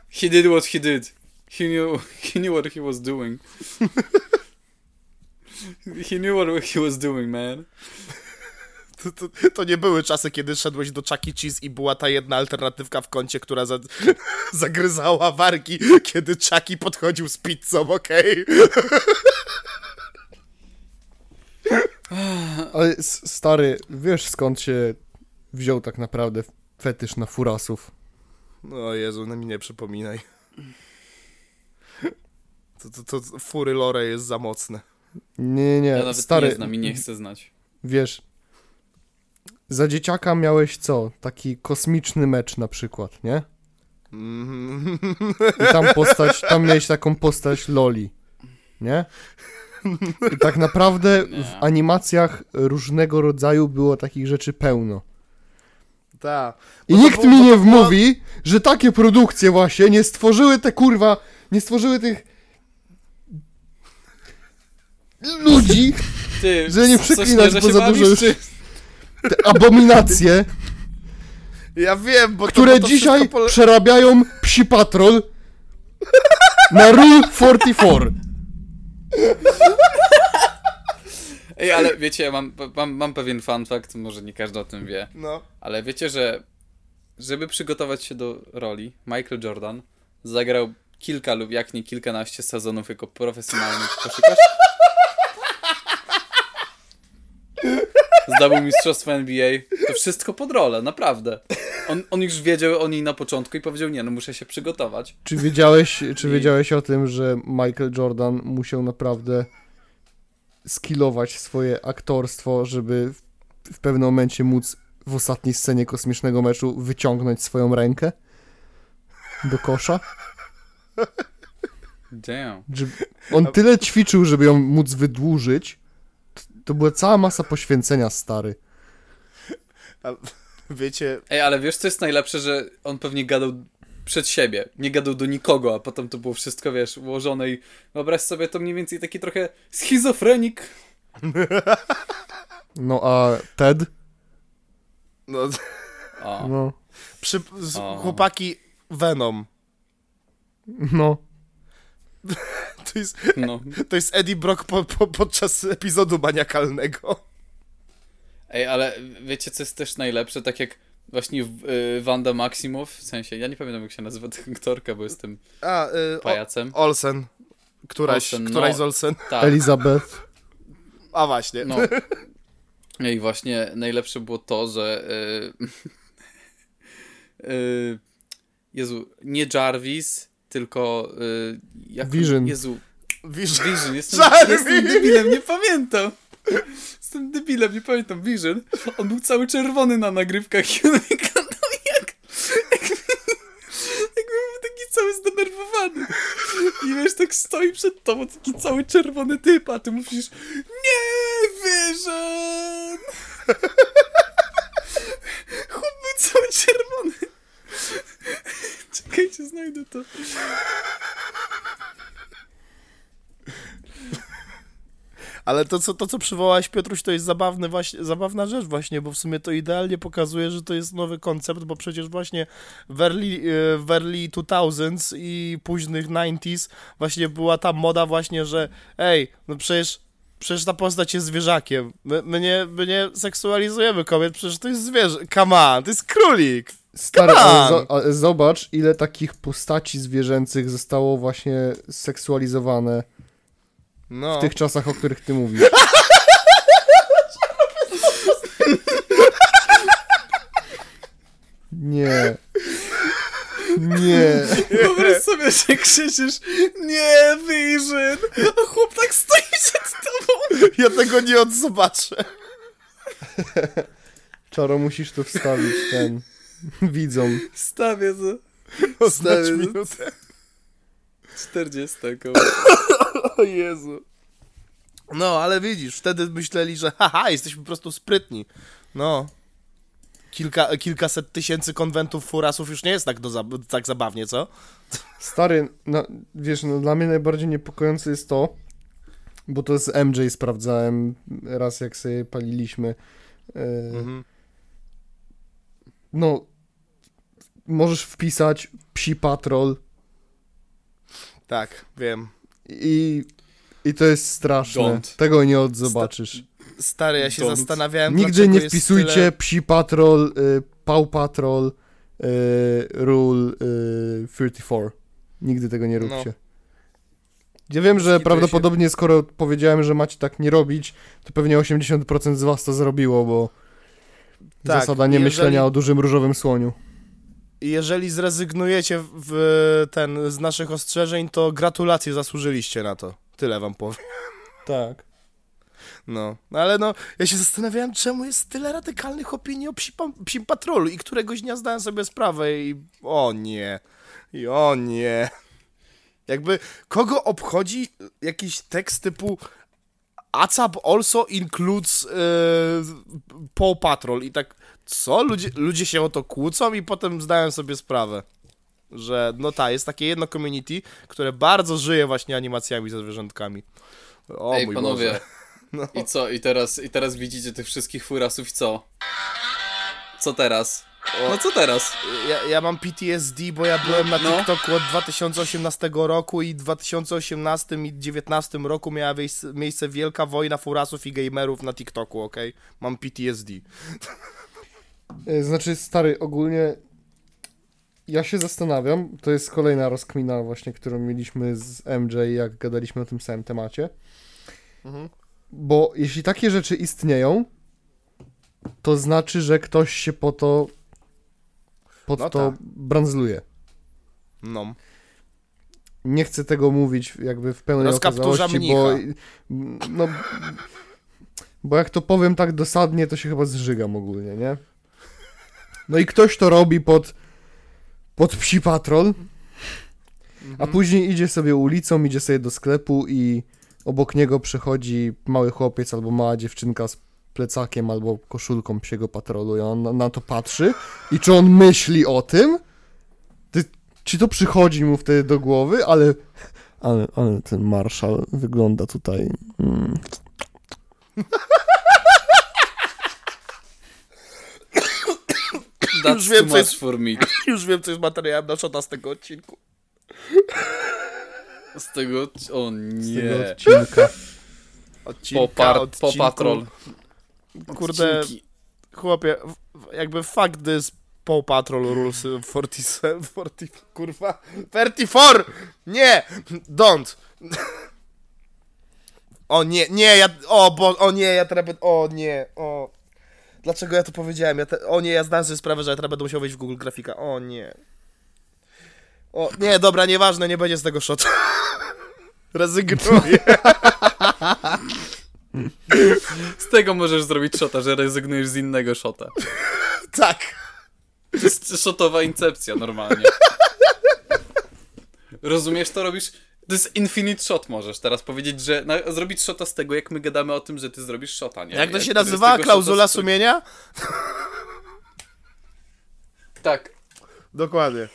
He did what he did. He knew, he knew what he was doing. he knew what he was doing, man. to, to, to nie były czasy, kiedy szedłeś do Chuck E. Cheese i była ta jedna alternatywka w kącie, która za, zagryzała wargi, kiedy Chucky podchodził z pizzą, okej? Ale s- stary, wiesz skąd się wziął tak naprawdę fetysz na furasów? O Jezu, no mi nie przypominaj. To, to, to fury lore jest za mocne. Nie, nie, Ja nawet stary, nie znam i nie chcę znać. wiesz, za dzieciaka miałeś co? Taki kosmiczny mecz na przykład, nie? Mhm. I tam postać, tam miałeś taką postać Loli, nie? I tak naprawdę w Nie. animacjach różnego rodzaju było takich rzeczy pełno. Tak. I nikt było- mi nie wmówi, że takie produkcje właśnie nie stworzyły te kurwa, nie stworzyły tych ludzi, Ty, Że nie przeklinać, bo za dużo już- czy- te abominacje, Ja wiem, bo to, które bo to dzisiaj wszystko pole- przerabiają Psi Patrol na Rule 44. Ej, ale wiecie, ja mam, mam, mam pewien fun fact, może nie każdy o tym wie, No. ale wiecie, że żeby przygotować się do roli, Michael Jordan zagrał kilka lub jak nie kilkanaście sezonów jako profesjonalny koszykarz. Zdobył mistrzostwo NBA. To wszystko pod rolę, naprawdę. On, on już wiedział o niej na początku i powiedział, nie, no muszę się przygotować. Czy wiedziałeś, czy I- wiedziałeś o tym, że Michael Jordan musiał naprawdę skillować swoje aktorstwo, żeby w, w pewnym momencie móc w ostatniej scenie kosmicznego meczu wyciągnąć swoją rękę do kosza? Damn. On tyle ćwiczył, żeby ją móc wydłużyć. To była cała masa poświęcenia, stary. A, wiecie, Ej, ale wiesz co jest najlepsze, że on pewnie gadał przed siebie, nie gadał do nikogo, a potem to było wszystko, wiesz, ułożone i wyobraź sobie to mniej więcej taki trochę schizofrenik. No a Ted? no, O, No, przy, z, O. chłopaki Venom. no. To jest, no. to jest Eddie Brock po, po, podczas epizodu maniakalnego. Ej, ale wiecie co jest też najlepsze? Tak jak właśnie y, Wanda Maximow, w sensie, ja nie pamiętam jak się nazywa ta aktorka, bo jestem A, y, o, pajacem. Olsen. Któraś, Olsen, no. któraś z Olsen. Tak, Elizabeth. A właśnie. no. I właśnie najlepsze było to, że y, y, Jezu, nie Jarvis, tylko y, jak Vision. Jezu, Wiesz, Vision, jestem, jestem debilem, nie pamiętam. Jestem debilem, nie pamiętam. Vision. On był cały czerwony na nagrywkach i on wyglądał jak... Jakby był taki cały zdenerwowany. I wiesz, tak stoi przed tobą taki cały czerwony typ, a ty mówisz Nie, Vision! Chłop był cały czerwony. Czekajcie, znajdę to. Ale to co, to, co przywołałeś, Piotruś, to jest zabawny właśnie, zabawna rzecz właśnie, bo w sumie to idealnie pokazuje, że to jest nowy koncept, bo przecież właśnie w early, e, w early 2000s i późnych 90s właśnie była ta moda właśnie, że ej, no przecież Przecież ta postać jest zwierzakiem. My, my, nie, my nie seksualizujemy kobiet, przecież to jest zwierzę. Come on, to jest królik. Stary, zobacz, ile takich postaci zwierzęcych zostało właśnie seksualizowane No. w tych czasach, o których ty mówisz. Nie. Nie. Wyobraź sobie, że krzyczysz Nie, Vision! A chłop tak stoi przed tobą. Ja tego nie odzobaczę. Czaro, musisz to wstawić, ten. Widzom. Stawię to. Oznacz Stary, minutę. 40. O Jezu. No, ale widzisz, wtedy myśleli, że haha, jesteśmy po prostu sprytni. No. Kilka, kilkaset tysięcy konwentów furasów już nie jest tak, do, tak zabawnie, co? Stary, no, wiesz, no, dla mnie najbardziej niepokojące jest to, bo to z MJ sprawdzałem raz, jak sobie paliliśmy. E, Mhm. No, możesz wpisać psi patrol Tak, wiem. i, i to jest straszne. Don't. Tego nie odzobaczysz. Stary, ja się Don't. zastanawiałem, Nigdy nie wpisujcie Tyle... psi patrol, y, pał patrol, y, rule y, 34. Nigdy tego nie No. róbcie. Ja wiem, że prawdopodobnie skoro powiedziałem, że macie tak nie robić, to pewnie 80% z was to zrobiło, bo Tak, zasada nie jeżeli- myślenia o dużym różowym słoniu. Jeżeli zrezygnujecie w ten z naszych ostrzeżeń, to gratulacje, zasłużyliście na to. Tyle wam powiem. Tak. No, ale no, ja się zastanawiałem, czemu jest tyle radykalnych opinii o psi, pa- psim patrolu i któregoś dnia zdałem sobie sprawę i o nie, i o nie. Jakby, kogo obchodzi jakiś tekst typu ACAP also includes yy, Paw Patrol i tak, co? Ludzie, ludzie się o to kłócą i potem zdałem sobie sprawę, że no ta, jest takie jedno community, które bardzo żyje właśnie animacjami ze zwierzątkami. O Ej, mój panowie. Boże. No. I co? I teraz, I teraz widzicie tych wszystkich furasów i co? Co teraz? No co teraz? Ja, ja mam PTSD, bo ja byłem na No. TikToku od 2018 roku i w 2018 i 2019 roku miała miejsce, miejsce wielka wojna furasów i gamerów na TikToku, okej? Mam PTSD. Y, Znaczy, stary, ogólnie ja się zastanawiam, to jest kolejna rozkmina właśnie, którą mieliśmy z MJ, jak gadaliśmy o tym samym temacie. Mhm. Bo jeśli takie rzeczy istnieją, to znaczy, że ktoś się po to pod No to tak. branzluje. No. Nie chcę tego mówić jakby w pełnej okazałości, bo no bo jak to powiem tak dosadnie, to się chyba zżygam ogólnie, nie? No i ktoś to robi pod pod psi patrol, a Mhm. później idzie sobie ulicą, idzie sobie do sklepu i obok niego przechodzi mały chłopiec albo mała dziewczynka z plecakiem albo koszulką psiego patrolu i on na, na to patrzy i czy on myśli o tym? Ty, czy to przychodzi mu wtedy do głowy, ale ale, ale ten marszał wygląda tutaj mm, That's Już wiem, co jest- for me. Już wiem, co jest materiałem na szota z tego odcinku. Z tego... O z tego nie. odcinka. Odcinka, Popar, odcinku. popatrol. Kurde, Odcinki. chłopie, jakby fuck this Paw Patrol rules 47, 40, kurwa, 34! Nie! Don't! O nie, nie, ja, o bo, o nie, ja teraz o nie, o. Dlaczego ja to powiedziałem? Ja te, o nie, ja zdałem sobie sprawę, że ja teraz będę musiał wejść w Google Grafika, o nie. O, nie, dobra, nieważne, nie będzie z tego shot. Rezygnuję. Z tego możesz zrobić shota, że rezygnujesz z innego shota. tak. To jest shotowa incepcja normalnie. Rozumiesz, to robisz... To jest infinite shot możesz teraz powiedzieć, że na, zrobić shota z tego, jak my gadamy o tym, że ty zrobisz shota, nie? Jak to się nazywała? tego Klauzula z- sumienia? Tak. Dokładnie.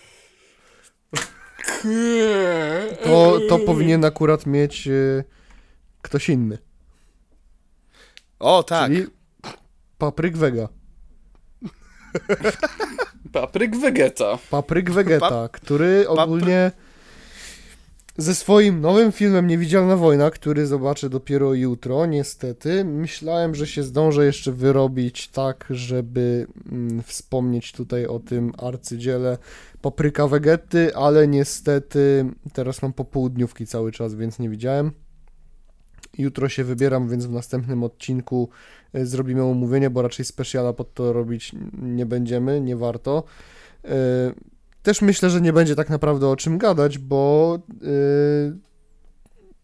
To, to powinien akurat mieć y, ktoś inny. O, tak. Czyli Papryk Vega. Papryk Vegeta. Papryk Vegeta, który ogólnie ze swoim nowym filmem Niewidzialna Wojna, który zobaczę dopiero jutro, niestety, myślałem, że się zdążę jeszcze wyrobić tak, żeby mm, wspomnieć tutaj o tym arcydziele Papryka Vegety, ale niestety teraz mam popołudniówki cały czas, więc nie widziałem. Jutro się wybieram, więc w następnym odcinku y, zrobimy omówienie, bo raczej specjala pod to robić nie będziemy, nie warto. Y, Też myślę, że nie będzie tak naprawdę o czym gadać, bo y,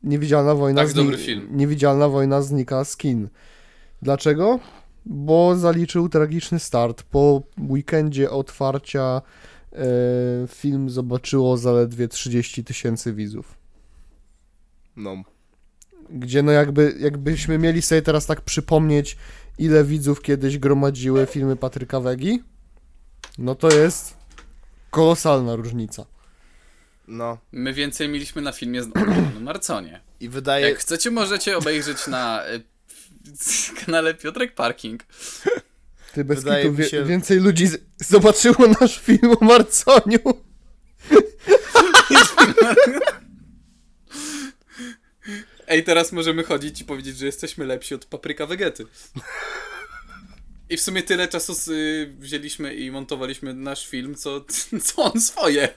Niewidzialna Wojna Tak, dobry film. Niewidzialna Wojna znika z kin. Dlaczego? Bo zaliczył tragiczny start po weekendzie otwarcia film zobaczyło zaledwie 30 tysięcy widzów. No. Gdzie no jakby, jakbyśmy mieli sobie teraz tak przypomnieć, ile widzów kiedyś gromadziły filmy Patryka Wegi, no to jest kolosalna różnica. No. My więcej mieliśmy na filmie z na Marconie. I wydaje... Jak chcecie, możecie obejrzeć na y, kanale Piotrek Parking. Ty bez Wydaje kitu, się- więcej ludzi z- zobaczyło nasz film o Marconiu. Ej, teraz możemy chodzić i powiedzieć, że jesteśmy lepsi od Papryka Vegety. I w sumie tyle czasu y, wzięliśmy i montowaliśmy nasz film, co, co on swoje.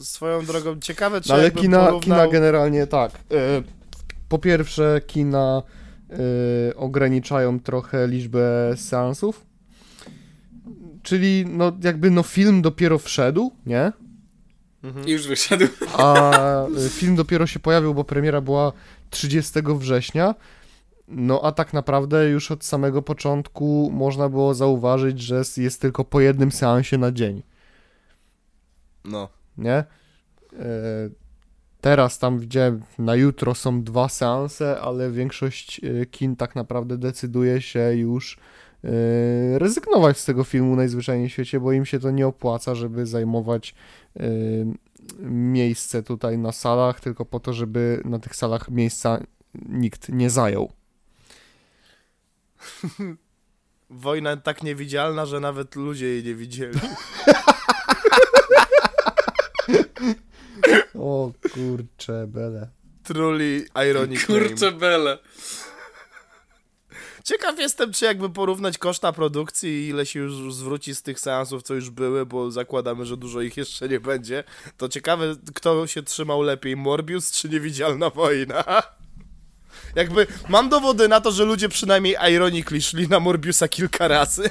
Swoją drogą ciekawe, czy No ale kina, porównał... kina generalnie tak. E, po pierwsze, kina e, ograniczają trochę liczbę seansów. Czyli no jakby no film dopiero wszedł, nie? I już wyszedł. A e, film dopiero się pojawił, bo premiera była 30 września. No a tak naprawdę już od samego początku można było zauważyć, że jest tylko po jednym seansie na dzień. No. nie? E, Teraz tam widziałem, na jutro są dwa seanse, ale większość e, kin tak naprawdę decyduje się już e, rezygnować z tego filmu najzwyczajniej w świecie, bo im się to nie opłaca, żeby zajmować miejsce tutaj na salach, tylko po to, żeby na tych salach miejsca nikt nie zajął. Wojna tak niewidzialna, że nawet ludzie jej nie widzieli. O kurcze, bele. Truly ironic Kurczę name. bele. Ciekaw jestem, czy jakby porównać koszta produkcji i ile się już zwróci z tych seansów, co już były, bo zakładamy, że dużo ich jeszcze nie będzie. To ciekawe, kto się trzymał lepiej, Morbius czy Niewidzialna Wojna? Jakby, mam dowody na to, że ludzie przynajmniej ironically szli na Morbiusa kilka razy.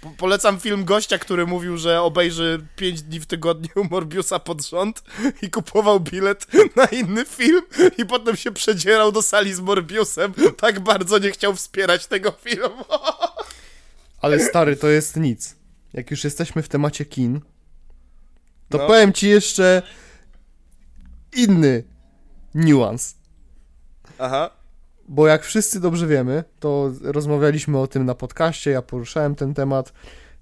Po- Polecam film gościa, który mówił, że obejrzy 5 dni w tygodniu Morbiusa pod rząd i kupował bilet na inny film i potem się przedzierał do sali z Morbiusem. Tak bardzo nie chciał wspierać tego filmu. Ale stary, to jest nic. Jak już jesteśmy w temacie kin, to No. powiem ci jeszcze inny niuans. Aha. Bo jak wszyscy dobrze wiemy, to rozmawialiśmy o tym na podcaście, ja poruszałem ten temat,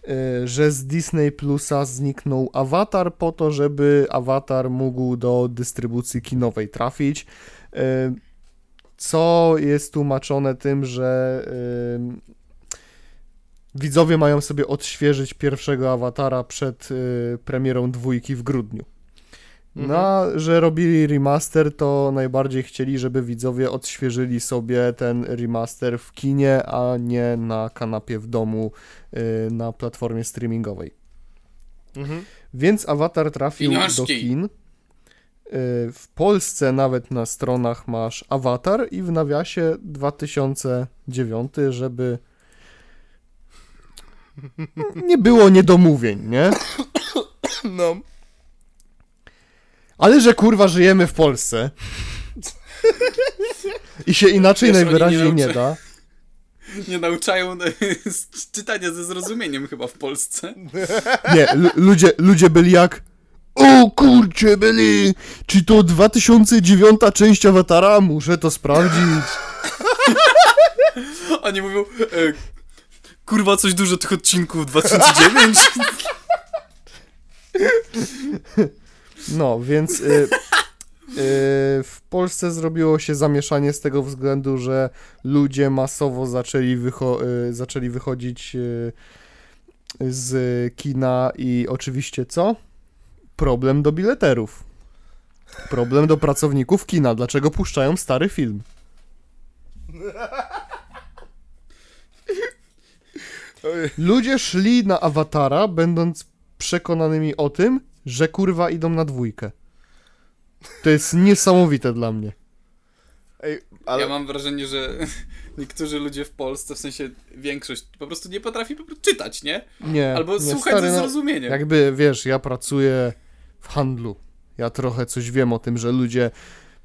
y, że z Disney Plusa zniknął Avatar po to, żeby Avatar mógł do dystrybucji kinowej trafić. Y, Co jest tłumaczone tym, że y, widzowie mają sobie odświeżyć pierwszego Awatara przed premierą dwójki w grudniu. No, a że robili remaster, to najbardziej chcieli, żeby widzowie odświeżyli sobie ten remaster w kinie, a nie na kanapie w domu y, na platformie streamingowej. Mhm. Więc Avatar trafił do kin. Y, W Polsce nawet na stronach masz Avatar i w nawiasie 2009, żeby nie było niedomówień, nie? No. Ale że kurwa żyjemy w Polsce. I się inaczej Wiesz, najwyraźniej nie nie da. Nie nauczają e, czytania ze zrozumieniem chyba w Polsce. Nie, lu- ludzie, ludzie byli jak. O kurcze, byli! Czy to 2009 część awatara? Muszę to sprawdzić. Oni mówią, e, kurwa, coś dużo tych odcinków 2009. No, więc. Y, y, w Polsce zrobiło się zamieszanie z tego względu, że ludzie masowo zaczęli, wycho- y, zaczęli wychodzić y, z kina i oczywiście co? Problem do bileterów. Problem do pracowników kina. Dlaczego puszczają stary film? Ludzie szli na awatara, będąc przekonanymi o tym, że kurwa idą na dwójkę. To jest niesamowite dla mnie. Ej, ale Ja mam wrażenie, że niektórzy ludzie w Polsce, w sensie większość, po prostu nie potrafi po prostu czytać, nie? Nie. Albo nie, słuchać stary, ze no, zrozumieniem. Jakby, wiesz, ja pracuję w handlu. Ja trochę coś wiem o tym, że ludzie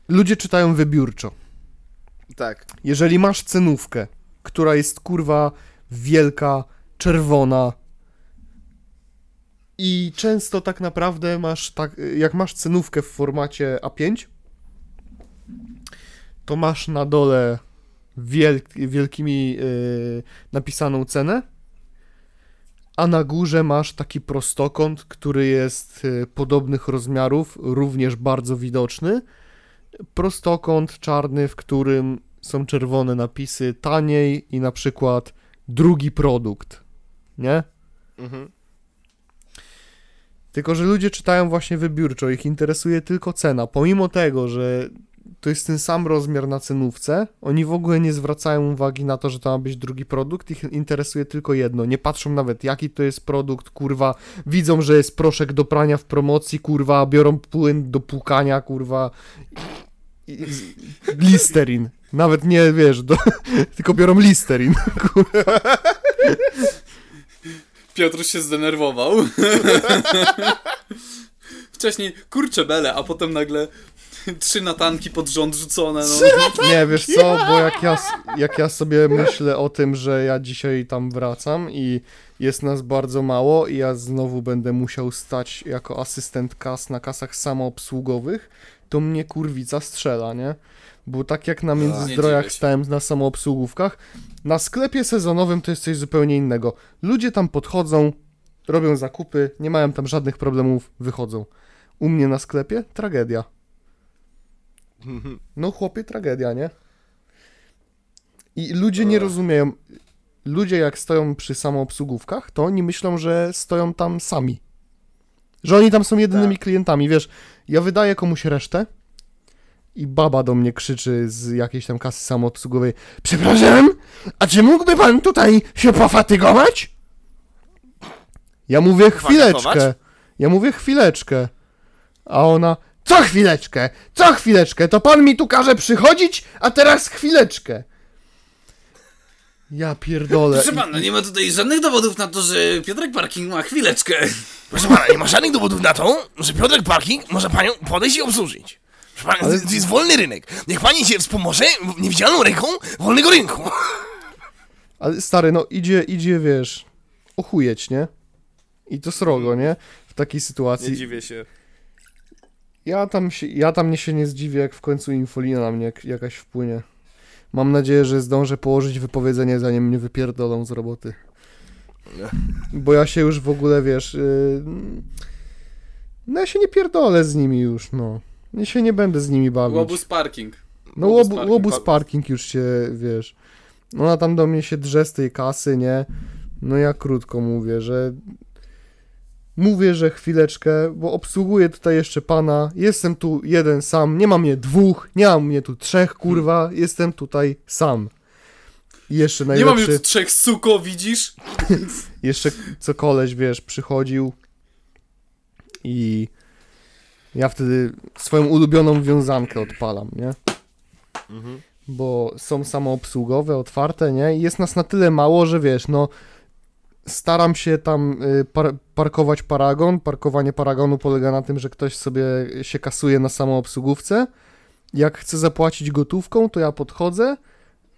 ludzie czytają wybiórczo. tak. Jeżeli masz cenówkę, która jest kurwa wielka, czerwona I często tak naprawdę masz tak, jak masz cenówkę w formacie A5, to masz na dole wielk, wielkimi yy, napisaną cenę, a na górze masz taki prostokąt, który jest yy, podobnych rozmiarów, również bardzo widoczny. Prostokąt czarny, w którym są czerwone napisy taniej i na przykład drugi produkt, nie? Mhm. Tylko, że ludzie czytają właśnie wybiórczo, ich interesuje tylko cena. Pomimo tego, że to jest ten sam rozmiar na cenówce, oni w ogóle nie zwracają uwagi na to, że to ma być drugi produkt, ich interesuje tylko jedno. Nie patrzą nawet, jaki to jest produkt, kurwa. Widzą, że jest proszek do prania w promocji, kurwa, biorą płyn do płukania, kurwa. Listerin. Nawet nie, wiesz, do, tylko biorą listerin. Piotr się zdenerwował. Wcześniej kurcze bele, a potem nagle trzy natanki pod rząd rzucone. No. Nie, wiesz co, bo jak ja, jak ja sobie myślę o tym, że ja dzisiaj tam wracam i jest nas bardzo mało i ja znowu będę musiał stać jako asystent kas na kasach samoobsługowych, to mnie kurwica strzela, nie? Bo tak jak na nie Międzyzdrojach się. stałem na samoobsługówkach, na sklepie sezonowym to jest coś zupełnie innego. Ludzie tam podchodzą, robią zakupy, nie mają tam żadnych problemów, wychodzą. U mnie na sklepie tragedia. No chłopie, tragedia, nie? I ludzie nie rozumieją. Ludzie jak stoją przy samoobsługówkach, to oni myślą, że stoją tam sami. Że oni tam są jedynymi klientami, wiesz. Ja wydaję komuś resztę i baba do mnie krzyczy z jakiejś tam kasy samoobsługowej Przepraszam, a czy mógłby pan tutaj się pofatygować? Ja mówię chwileczkę. Ja mówię chwileczkę. A ona co chwileczkę? Co chwileczkę? To pan mi tu każe przychodzić, a teraz chwileczkę. Ja pierdolę. Proszę pana, nie ma tutaj żadnych dowodów na to, że Piotrek Parking ma chwileczkę. Proszę pana, nie ma żadnych dowodów na to, że Piotrek Parking może panią podejść i obsłużyć. Pana, Ale- to jest wolny rynek. Niech pani się wspomoże niewidzialną ręką wolnego rynku. Ale stary, no idzie, idzie, wiesz, ochujeć, nie? I to srogo, nie? W takiej sytuacji. dziwię się. Ja tam, się, ja tam nie się nie zdziwię, jak w końcu infolina na mnie jak, jakaś wpłynie. Mam nadzieję, że zdążę położyć wypowiedzenie, zanim mnie wypierdolą z roboty. Bo ja się już w ogóle, wiesz... Yy... No ja się nie pierdolę z nimi już, no. Ja się nie będę z nimi bawić. Łobuz Parking. No Łobuz łobu, parking. łobuz parking już się, wiesz... Ona tam do mnie się drze z tej kasy, nie? No ja krótko mówię, że... Mówię, że chwileczkę, bo obsługuję tutaj jeszcze pana. Jestem tu jeden sam, nie mam mnie dwóch, nie mam mnie tu trzech, kurwa. Jestem tutaj sam. I jeszcze Nie mam najlepszy, już trzech suko, widzisz? jeszcze co koleś, wiesz, przychodził i ja wtedy swoją ulubioną wiązankę odpalam, nie? Bo są samoobsługowe, otwarte, nie? I jest nas na tyle mało, że wiesz, no staram się tam y, par parkować paragon. Parkowanie paragonu polega na tym, że ktoś sobie się kasuje na samoobsługówce. Jak chcę zapłacić gotówką, to ja podchodzę,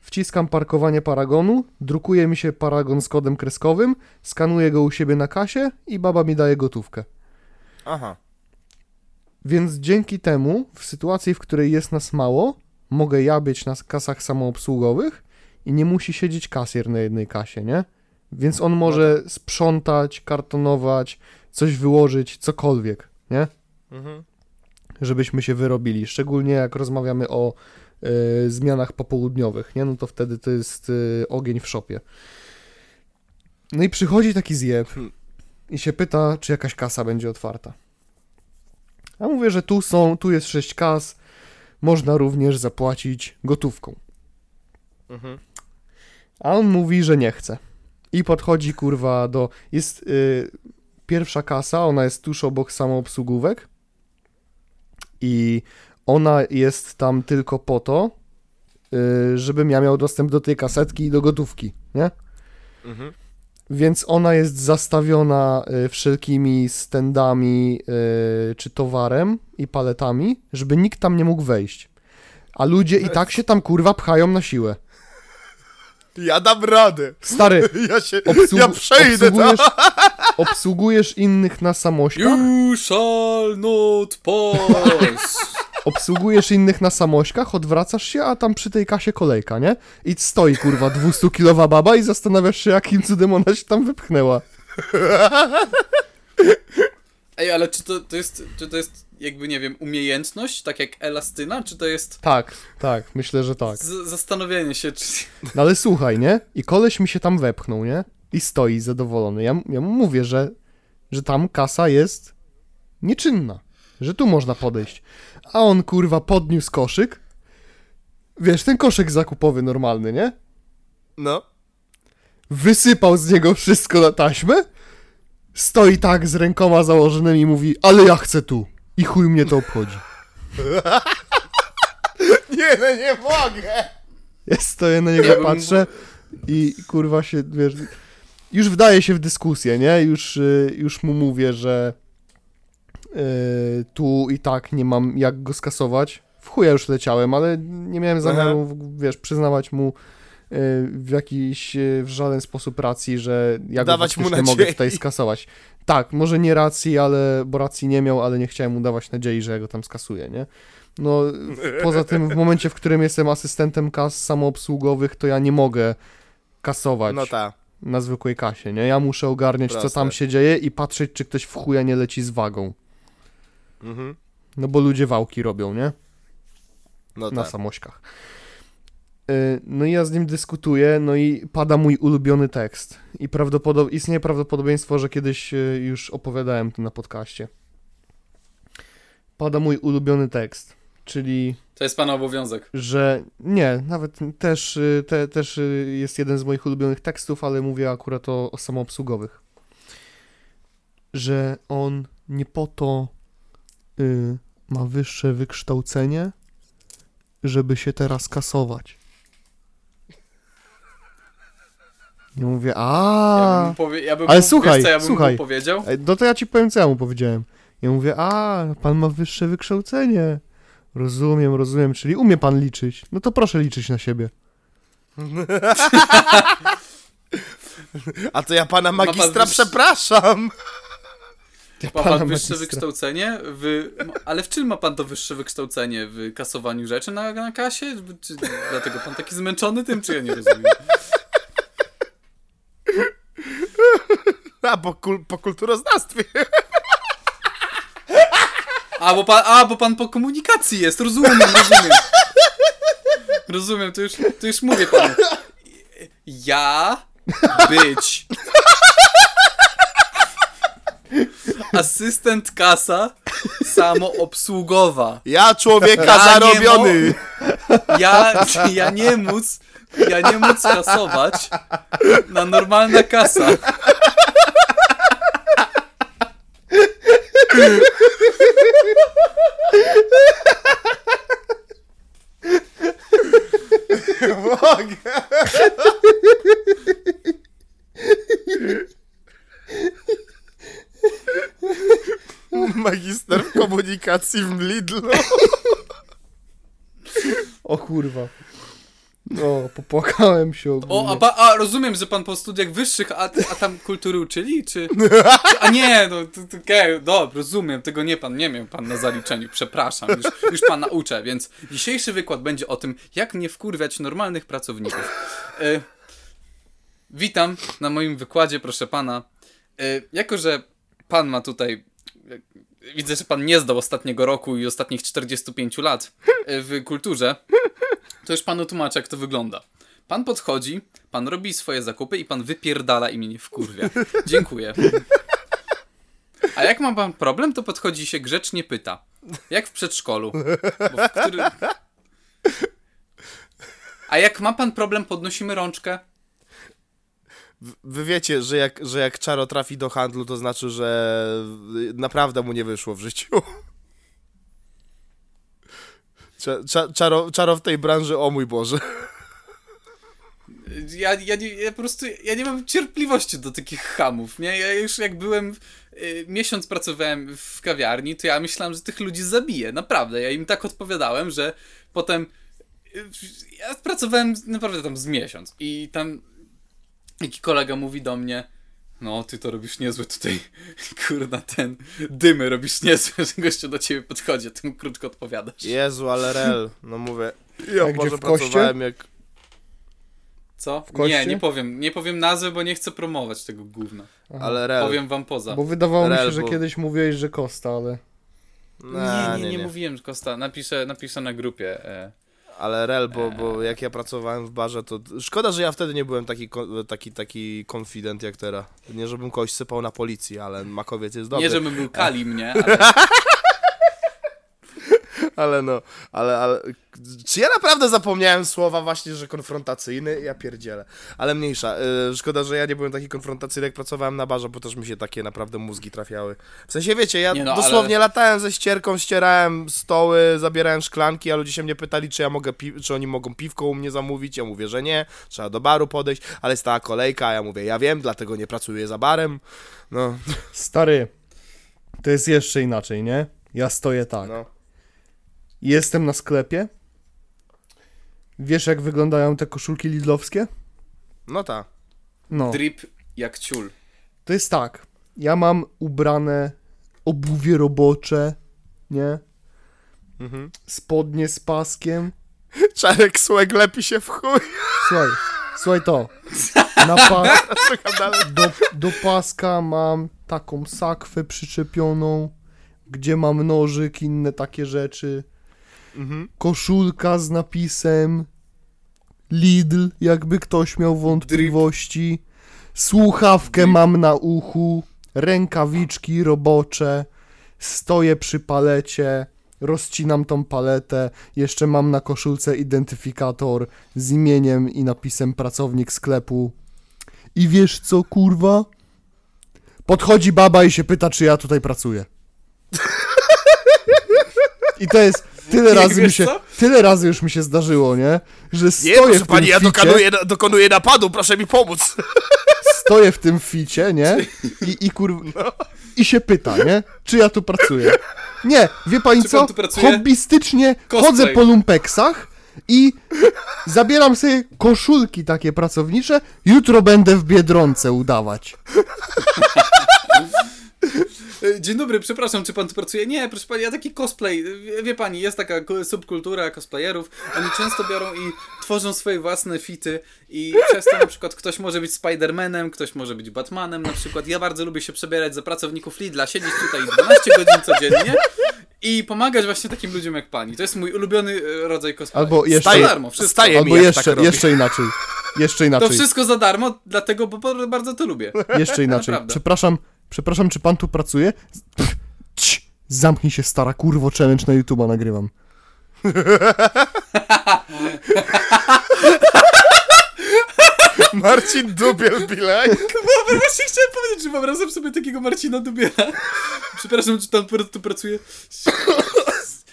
wciskam parkowanie paragonu, drukuje mi się paragon z kodem kreskowym, skanuję go u siebie na kasie i baba mi daje gotówkę. Aha. Więc dzięki temu, w sytuacji, w której jest nas mało, mogę ja być na kasach samoobsługowych i nie musi siedzieć kasjer na jednej kasie, nie? Więc on może sprzątać, kartonować, coś wyłożyć, cokolwiek, nie? Mhm. Żebyśmy się wyrobili. Szczególnie jak rozmawiamy o e, zmianach popołudniowych, nie? No to wtedy to jest e, ogień w szopie. No i przychodzi taki zjeb i się pyta, czy jakaś kasa będzie otwarta. A mówię, że tu są, tu jest sześć kas, można również zapłacić gotówką. Mhm. A on mówi, że nie chce. I podchodzi kurwa do. Jest y, pierwsza kasa, ona jest tuż obok samoobsługówek. I ona jest tam tylko po to, y, żebym ja miał dostęp do tej kasetki i do gotówki, nie? Mhm. Więc ona jest zastawiona y, wszelkimi standami y, czy towarem i paletami, żeby nikt tam nie mógł wejść. A ludzie i tak się tam kurwa pchają na siłę. Ja dam radę. Stary, Ja się. Obsłu- ja przejdę obsługujesz, obsługujesz innych na samośkach, You shall not pass. Obsługujesz innych na samośkach, odwracasz się, a tam przy tej kasie kolejka, nie? I stoi, kurwa, 200-kilowa baba i zastanawiasz się, jakim cudem ona się tam wypchnęła. Ej, ale czy to, to jest, czy to jest jakby, nie wiem, umiejętność, tak jak elastyna, czy to jest Tak, tak, myślę, że tak. z- zastanowienie się, czy... No ale słuchaj, nie? I koleś mi się tam wepchnął, nie? I stoi zadowolony. Ja, ja mu mówię, że, że tam kasa jest nieczynna. Że tu można podejść. A on, kurwa, podniósł koszyk. Wiesz, ten koszyk zakupowy normalny, nie? No. Wysypał z niego wszystko na taśmę. Stoi tak z rękoma założonymi i mówi, ale ja chcę tu. I chuj mnie to obchodzi. Nie, no nie mogę! Ja stoję na niego, patrzę i kurwa się, wiesz, już wdaje się w dyskusję, nie? Już, y, już mu mówię, że tu i tak nie mam jak go skasować. W chuja już leciałem, ale nie miałem zamiaru, wiesz, przyznawać mu y, w jakiś, y, w żaden sposób racji, że ja go Dawać mu faktycznie mogę tutaj skasować. Tak, może nie racji, ale, bo racji nie miał, ale nie chciałem mu dawać nadziei, że ja go tam skasuję, nie? No, poza tym w momencie, w którym jestem asystentem kas samoobsługowych, to ja nie mogę kasować No tak. na zwykłej kasie, nie? Ja muszę ogarniać, co Proste. tam się dzieje i patrzeć, czy ktoś w chuja nie leci z wagą. Mhm. No bo ludzie wałki robią, nie? No Na tak. samośkach. Y, No i ja z nim dyskutuję, no i pada mój ulubiony tekst. I prawdopodob- istnieje prawdopodobieństwo, że kiedyś y, już opowiadałem to na podcaście. Pada mój ulubiony tekst, czyli To jest pana obowiązek. że nie, nawet też, y, te, też jest jeden z moich ulubionych tekstów, ale mówię akurat o, o samoobsługowych. Że on nie po to y, ma wyższe wykształcenie, żeby się teraz kasować. Ja mówię, Ja a, bym, powie, ja Ale mu, słuchaj, wiesz, co ja bym słuchaj. mu powiedział? No to ja ci powiem, co ja mu powiedziałem. Ja mówię, a, pan ma wyższe wykształcenie. Rozumiem, rozumiem, czyli umie pan liczyć. No to proszę liczyć na siebie. A to ja pana Ma pan magistra wyż- przepraszam! Ma pan wyższe magistra. wykształcenie? W... Ale w czym ma pan to wyższe wykształcenie? W kasowaniu rzeczy na, na kasie? Czy dlatego pan taki zmęczony tym, czy ja nie rozumiem? A, po, kul- po kulturoznawstwie. A bo, pan, a, bo pan po komunikacji jest, rozumiem, rozumiem. Rozumiem, to już, to już mówię panu. Ja być asystent kasa samoobsługowa. Ja człowieka Ja zarobiony! Ja, ja nie móc, ja nie móc kasować na normalna kasa. Mogę. Magister w komunikacji w Lidlu. O kurwa. No, popłakałem się ogólnie. O, a, pa, a rozumiem, że pan po studiach wyższych, a, a tam kultury uczyli, czy, czy... A nie, no, okej, dobra, rozumiem, tego nie pan, nie miał pan na zaliczeniu, przepraszam, już, już pan nauczę, więc dzisiejszy wykład będzie o tym, jak nie wkurwiać normalnych pracowników. E, witam na moim wykładzie, proszę pana. E, jako, że pan ma tutaj... Widzę, że pan nie zdał ostatniego roku i ostatnich 45 lat e, w kulturze. To już panu tłumaczę, jak to wygląda. Pan podchodzi, pan robi swoje zakupy i pan wypierdala i mnie nie wkurwia. Dziękuję. A jak ma pan problem, to podchodzi się grzecznie pyta. Jak w przedszkolu. W który... A jak ma pan problem, podnosimy rączkę. Wy wiecie, że jak, że jak Czaro trafi do handlu, to znaczy, że naprawdę mu nie wyszło w życiu. Cza- cza- Czaro, czaro w tej branży, o mój Boże. Ja, ja, nie, ja po prostu ja nie mam cierpliwości do takich hamów, nie? Ja już jak byłem, y, miesiąc pracowałem w kawiarni, to ja myślałem, że tych ludzi zabiję, naprawdę. Ja im tak odpowiadałem, że potem y, ja pracowałem naprawdę tam z miesiąc i tam jakiś kolega mówi do mnie No, ty to robisz niezłe tutaj, kurna, ten dymy robisz niezłe, że gościu do ciebie podchodzi, a ty mu krótko odpowiadasz. Jezu, ale rel, no mówię. Ja może w koście? pracowałem jak... Co? Nie, nie powiem, nie powiem nazwy, bo nie chcę promować tego gówna. Aha. Ale rel. Powiem wam poza. Bo wydawało mi się, Rel, że bo- kiedyś mówiłeś, że Kosta, ale... No, nie, nie, nie, mówiłem, Kosta, napiszę, napiszę na grupie. E. Ale rel, bo, bo jak ja pracowałem w barze, to szkoda, że ja wtedy nie byłem taki, taki, taki confident jak teraz. Nie, żebym kogoś sypał na policji, ale makowiec jest dobry. Nie, żebym był kali mnie, ale Ale no, ale, ale... Czy ja naprawdę zapomniałem słowa właśnie, że konfrontacyjny? Ja pierdzielę. Ale mniejsza. Y, szkoda, że ja nie byłem taki konfrontacyjny, jak pracowałem na barze, bo też mi się takie naprawdę mózgi trafiały. W sensie, wiecie, ja no, dosłownie ale- latałem ze ścierką, ścierałem stoły, zabierałem szklanki, a ludzie się mnie pytali, czy ja mogę, pi- czy oni mogą piwko u mnie zamówić. Ja mówię, że nie, trzeba do baru podejść, ale stała kolejka, a ja mówię, ja wiem, dlatego nie pracuję za barem. No, Stary, to jest jeszcze inaczej, nie? Ja stoję tak. no. Jestem na sklepie. Wiesz, jak wyglądają te koszulki lidlowskie? No tak. No. drip jak ciul. To jest tak. Ja mam ubrane obuwie robocze, nie? Mhm. Spodnie z paskiem. Czarek Słek lepi się w chuj. Słuchaj, słuchaj to. Na pa- do, do paska mam taką sakwę przyczepioną, gdzie mam nożyk, inne takie rzeczy. Mhm. Koszulka z napisem Lidl, jakby ktoś miał wątpliwości. Słuchawkę mam na uchu, rękawiczki robocze, stoję przy palecie, rozcinam tą paletę, jeszcze mam na koszulce identyfikator z imieniem i napisem pracownik sklepu. I wiesz co, kurwa? Podchodzi baba i się pyta, czy ja tutaj pracuję. I to jest tyle Nie, razy mi się, co? tyle razy już mi się zdarzyło, nie? Że Nie, stoję proszę w tym pani, ja dokonuję, dokonuję napadu, proszę mi pomóc. stoję w tym ficie, nie? I, i kur... No. I się pyta, nie? Czy ja tu pracuję? Nie, wie pani Czy co? Hobbystycznie Cosplay. chodzę po lumpeksach i zabieram sobie koszulki takie pracownicze, jutro będę w Biedronce udawać. Dzień dobry, przepraszam, czy pan tu pracuje? Nie, proszę pani, ja taki cosplay. Wie, wie pani, jest taka subkultura cosplayerów. Oni często biorą i tworzą swoje własne fity i przez to na przykład ktoś może być Spidermanem, ktoś może być Batmanem na przykład. Ja bardzo lubię się przebierać za pracowników Lidla, siedzieć tutaj 12 godzin codziennie i pomagać właśnie takim ludziom jak pani. To jest mój ulubiony e, rodzaj cosplay. Albo jeszcze- Za darmo, wszystko. Staje mi, Albo jeszcze, tak jeszcze inaczej. Jeszcze To inaczej. wszystko za darmo, dlatego, bo bo bardzo to lubię. Jeszcze inaczej. Naprawdę. Przepraszam, przepraszam, czy pan tu pracuje? Pff, cii, Zamknij się, stara kurwo, challenge na YouTube'a nagrywam. Marcin Dubiel Bilek. No właśnie chciałem powiedzieć, że wyobrażam sobie takiego Marcina Dubiela. Przepraszam, czy tam tu pracuje?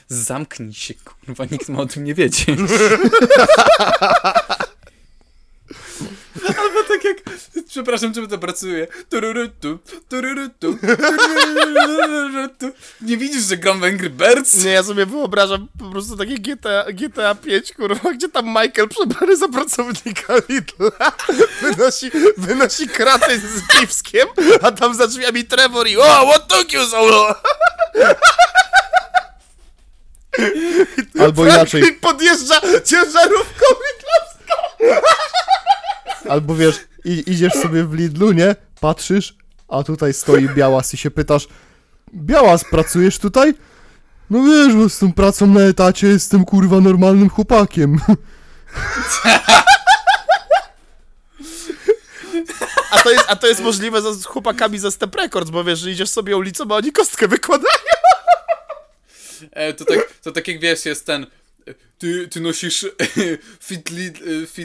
Zamknij się, kurwa, nikt ma o tym nie wiedzieć. Albo tak jak, przepraszam, czym to pracuje. Tururutu, tururutu, tururutu. Nie widzisz, że gram w Angry Birds? Nie, ja sobie wyobrażam po prostu takie GTA, GTA 5, kurwa, gdzie tam Michael przebrany za pracownika Lidla wynosi, wynosi kraty z piwskiem, a tam za drzwiami Trevor i o, what took you so long? Albo inaczej, Franklin podjeżdża ciężarówką Lidlowską. albo wiesz, i, idziesz sobie w Lidlu, nie? Patrzysz, a tutaj stoi Białas i się pytasz, Białas, pracujesz tutaj? No wiesz, bo z tą pracą na etacie jestem kurwa normalnym chłopakiem. A to jest, a to jest możliwe z chłopakami ze Step Records, bo wiesz, że idziesz sobie ulicą, a oni kostkę wykładają. E, to, tak, to tak jak wiesz, jest ten. Ty, ty nosisz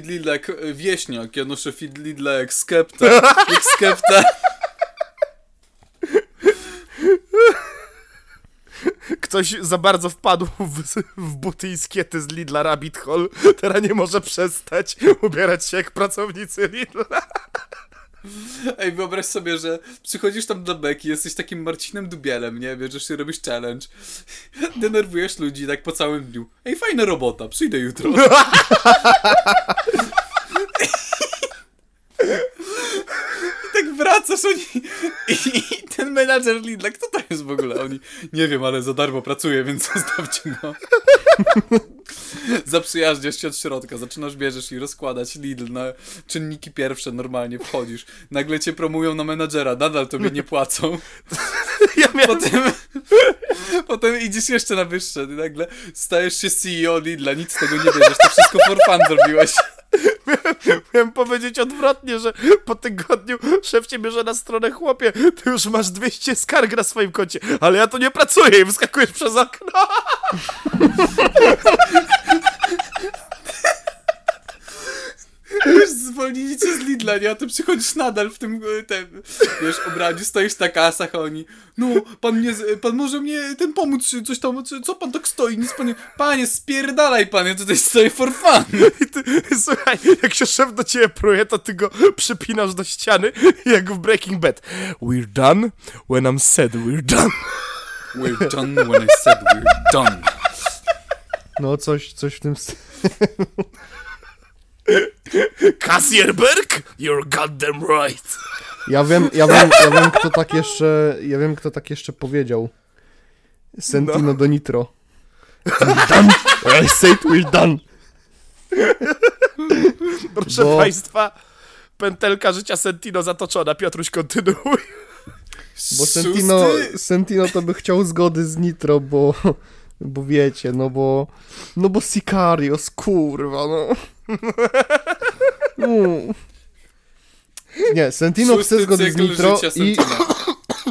Lidla jak e, wieśniak, ja noszę fit Lidla jak skepta. Jak skepta. Ktoś za bardzo wpadł w, w buty i skiety z Lidla Rabbit Hole, teraz nie może przestać ubierać się jak pracownicy Lidla. Ej, wyobraź sobie, że przychodzisz tam do beki, jesteś takim Marcinem Dubielem, nie? Bierzesz się, robisz challenge. Denerwujesz ludzi tak po całym dniu. Ej, fajna robota, przyjdę jutro. I tak wracasz oni... I, I ten menadżer Lidla, kto to jest w ogóle? Oni, nie wiem, ale za darmo pracuje, więc zostawcie go. Zaprzyjaźniasz się od środka, zaczynasz bierzesz i rozkładać Lidl na czynniki pierwsze, normalnie wchodzisz. Nagle cię promują na menadżera, nadal tobie nie płacą. Ja miałem, Potem, potem idziesz jeszcze na wyższe i nagle stajesz się CEO Lidla, nic z tego nie bierzesz, to wszystko for fun zrobiłeś. miałem powiedzieć odwrotnie, że po tygodniu szef cię bierze na stronę chłopie, ty już masz 200 skarg na swoim koncie, ale ja tu nie pracuję i wyskakujesz przez okno. Wiesz, zwolnili cię z Lidla, nie? A ty przychodzisz nadal w tym, e, tym wiesz, obrazie, stoisz na kasach, a oni, no, pan mnie, z- pan może mnie ten pomóc, coś tam, co pan tak stoi, nic pan nie, panie, spierdalaj pan, ja tutaj stoję for fun. I ty, słuchaj, jak się szef do ciebie pruje, to ty go przypinasz do ściany, jak w Breaking Bad. We're done when I'm said we're done. We're done when I said we're done. No coś, coś w tym stylu. Kassierberg? You're goddamn right. Ja wiem, ja wiem, ja wiem kto tak jeszcze, ja wiem kto tak jeszcze powiedział. Sentino No. do Nitro. We're done. I said we're done. Proszę Bo- państwa, pętelka życia Sentino zatoczona. Piotruś, kontynuuj. Bo Sentino, Sentino to by chciał zgody z Nitro, bo, bo wiecie, no bo, no bo Sicarios, kurwa, no. Mm. Nie, Sentino chce Szósty zgody z cykl Nitro i,